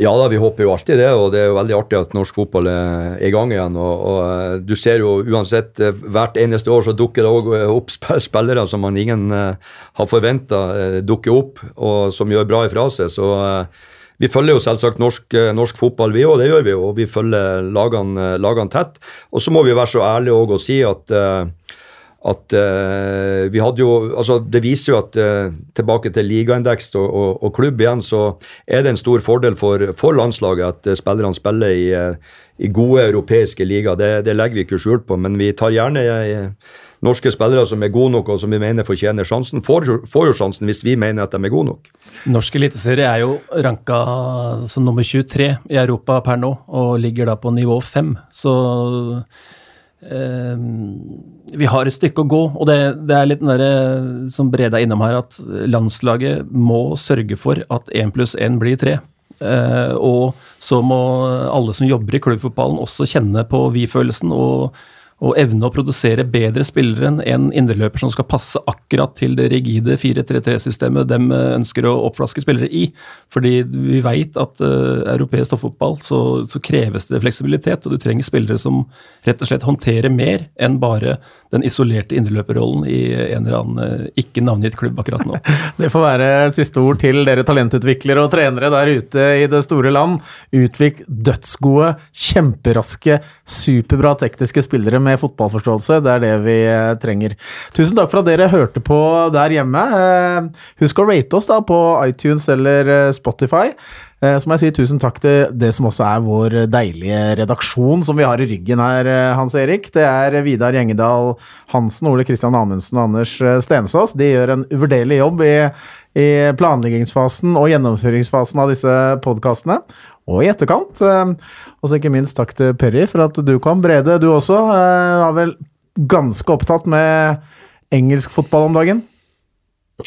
Ja da, vi håper jo alltid det, og det er jo veldig artig at norsk fotball er i gang igjen. og, og eh, Du ser jo uansett, eh, hvert eneste år så dukker det også eh, opp spillere som man ingen har forventa dukker opp, og som gjør bra ifra seg. så vi følger jo selvsagt norsk, norsk fotball, vi òg. Det gjør vi jo. Vi følger lagene, lagene tett. Og så må vi være så ærlige og si at uh, at uh, vi hadde jo altså Det viser jo at uh, tilbake til ligaindeks og, og, og, klubb igjen, så er det en stor fordel for, for landslaget at uh, spillerne spiller i, i, gode europeiske ligaer. Det, det, legger vi ikke skjul på, men vi tar gjerne norske spillere som er gode nok og som vi mener fortjener sjansen. Får, får jo sjansen hvis vi mener at de er gode nok. Norsk eliteserie er jo ranka som nummer 23 i Europa per nå, og ligger da på nivå 5. Så Ehm, vi har et stykke å gå, og det, det er litt den der, som Brede er innom her, at landslaget må sørge for at én pluss én blir tre. Uh, og så må alle som jobber i klubbfotballen også kjenne på vi-følelsen og og evne å produsere bedre spillere enn en indreløper som skal passe akkurat til det rigide 4-3-3-systemet de ønsker å oppflaske spillere i. Fordi vi veit at uh, europeisk toppfotball så, så, kreves det fleksibilitet, og du trenger spillere som rett og slett håndterer mer enn bare den isolerte indreløperrollen i en eller annen uh, ikke navngitt klubb akkurat nå. Det får være siste ord til dere talentutviklere og trenere der ute i det store land. Utvik dødsgode, kjemperaske, superbra tekniske spillere med med fotballforståelse. Det er det vi eh, trenger. Tusen takk for at dere hørte på der hjemme. Eh, husk å rate oss da på iTunes eller eh, Spotify. Så må jeg si tusen takk til det som også er vår deilige redaksjon som vi har i ryggen her, Hans Erik. Det er Vidar Gjengedal Hansen, Ole Kristian Amundsen og Anders Stensås. De gjør en uvurderlig jobb i, i planleggingsfasen og gjennomføringsfasen av disse podkastene og i etterkant. Eh, og så ikke minst takk til Perry for at du kom. Brede, du også eh, vel ganske opptatt med engelsk fotball om dagen?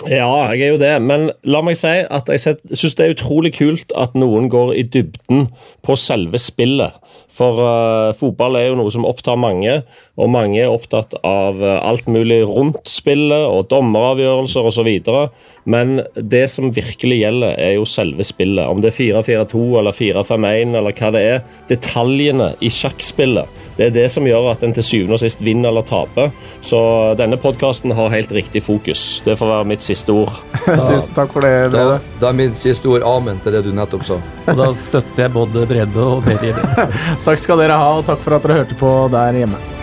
Ja, jeg er jo det. Men la meg si at jeg syns det er utrolig kult at noen går i dybden på selve spillet. For uh, fotball er jo noe som opptar mange, og mange er opptatt av uh, alt mulig rundt spillet og dommeravgjørelser osv. Men det som virkelig gjelder, er jo selve spillet. Om det er 4-4-2 eller 4-5-1 eller hva det er. Detaljene i sjakkspillet. Det er det som gjør at en til syvende og sist vinner eller taper. Så denne podkasten har helt riktig fokus. Det får være mitt siste ord. Tusen takk for det, Brede. Da, da er mitt siste ord amen til det du nettopp sa. Og da støtter jeg både Brede og Berry. Takk skal dere ha, og takk for at dere hørte på der hjemme.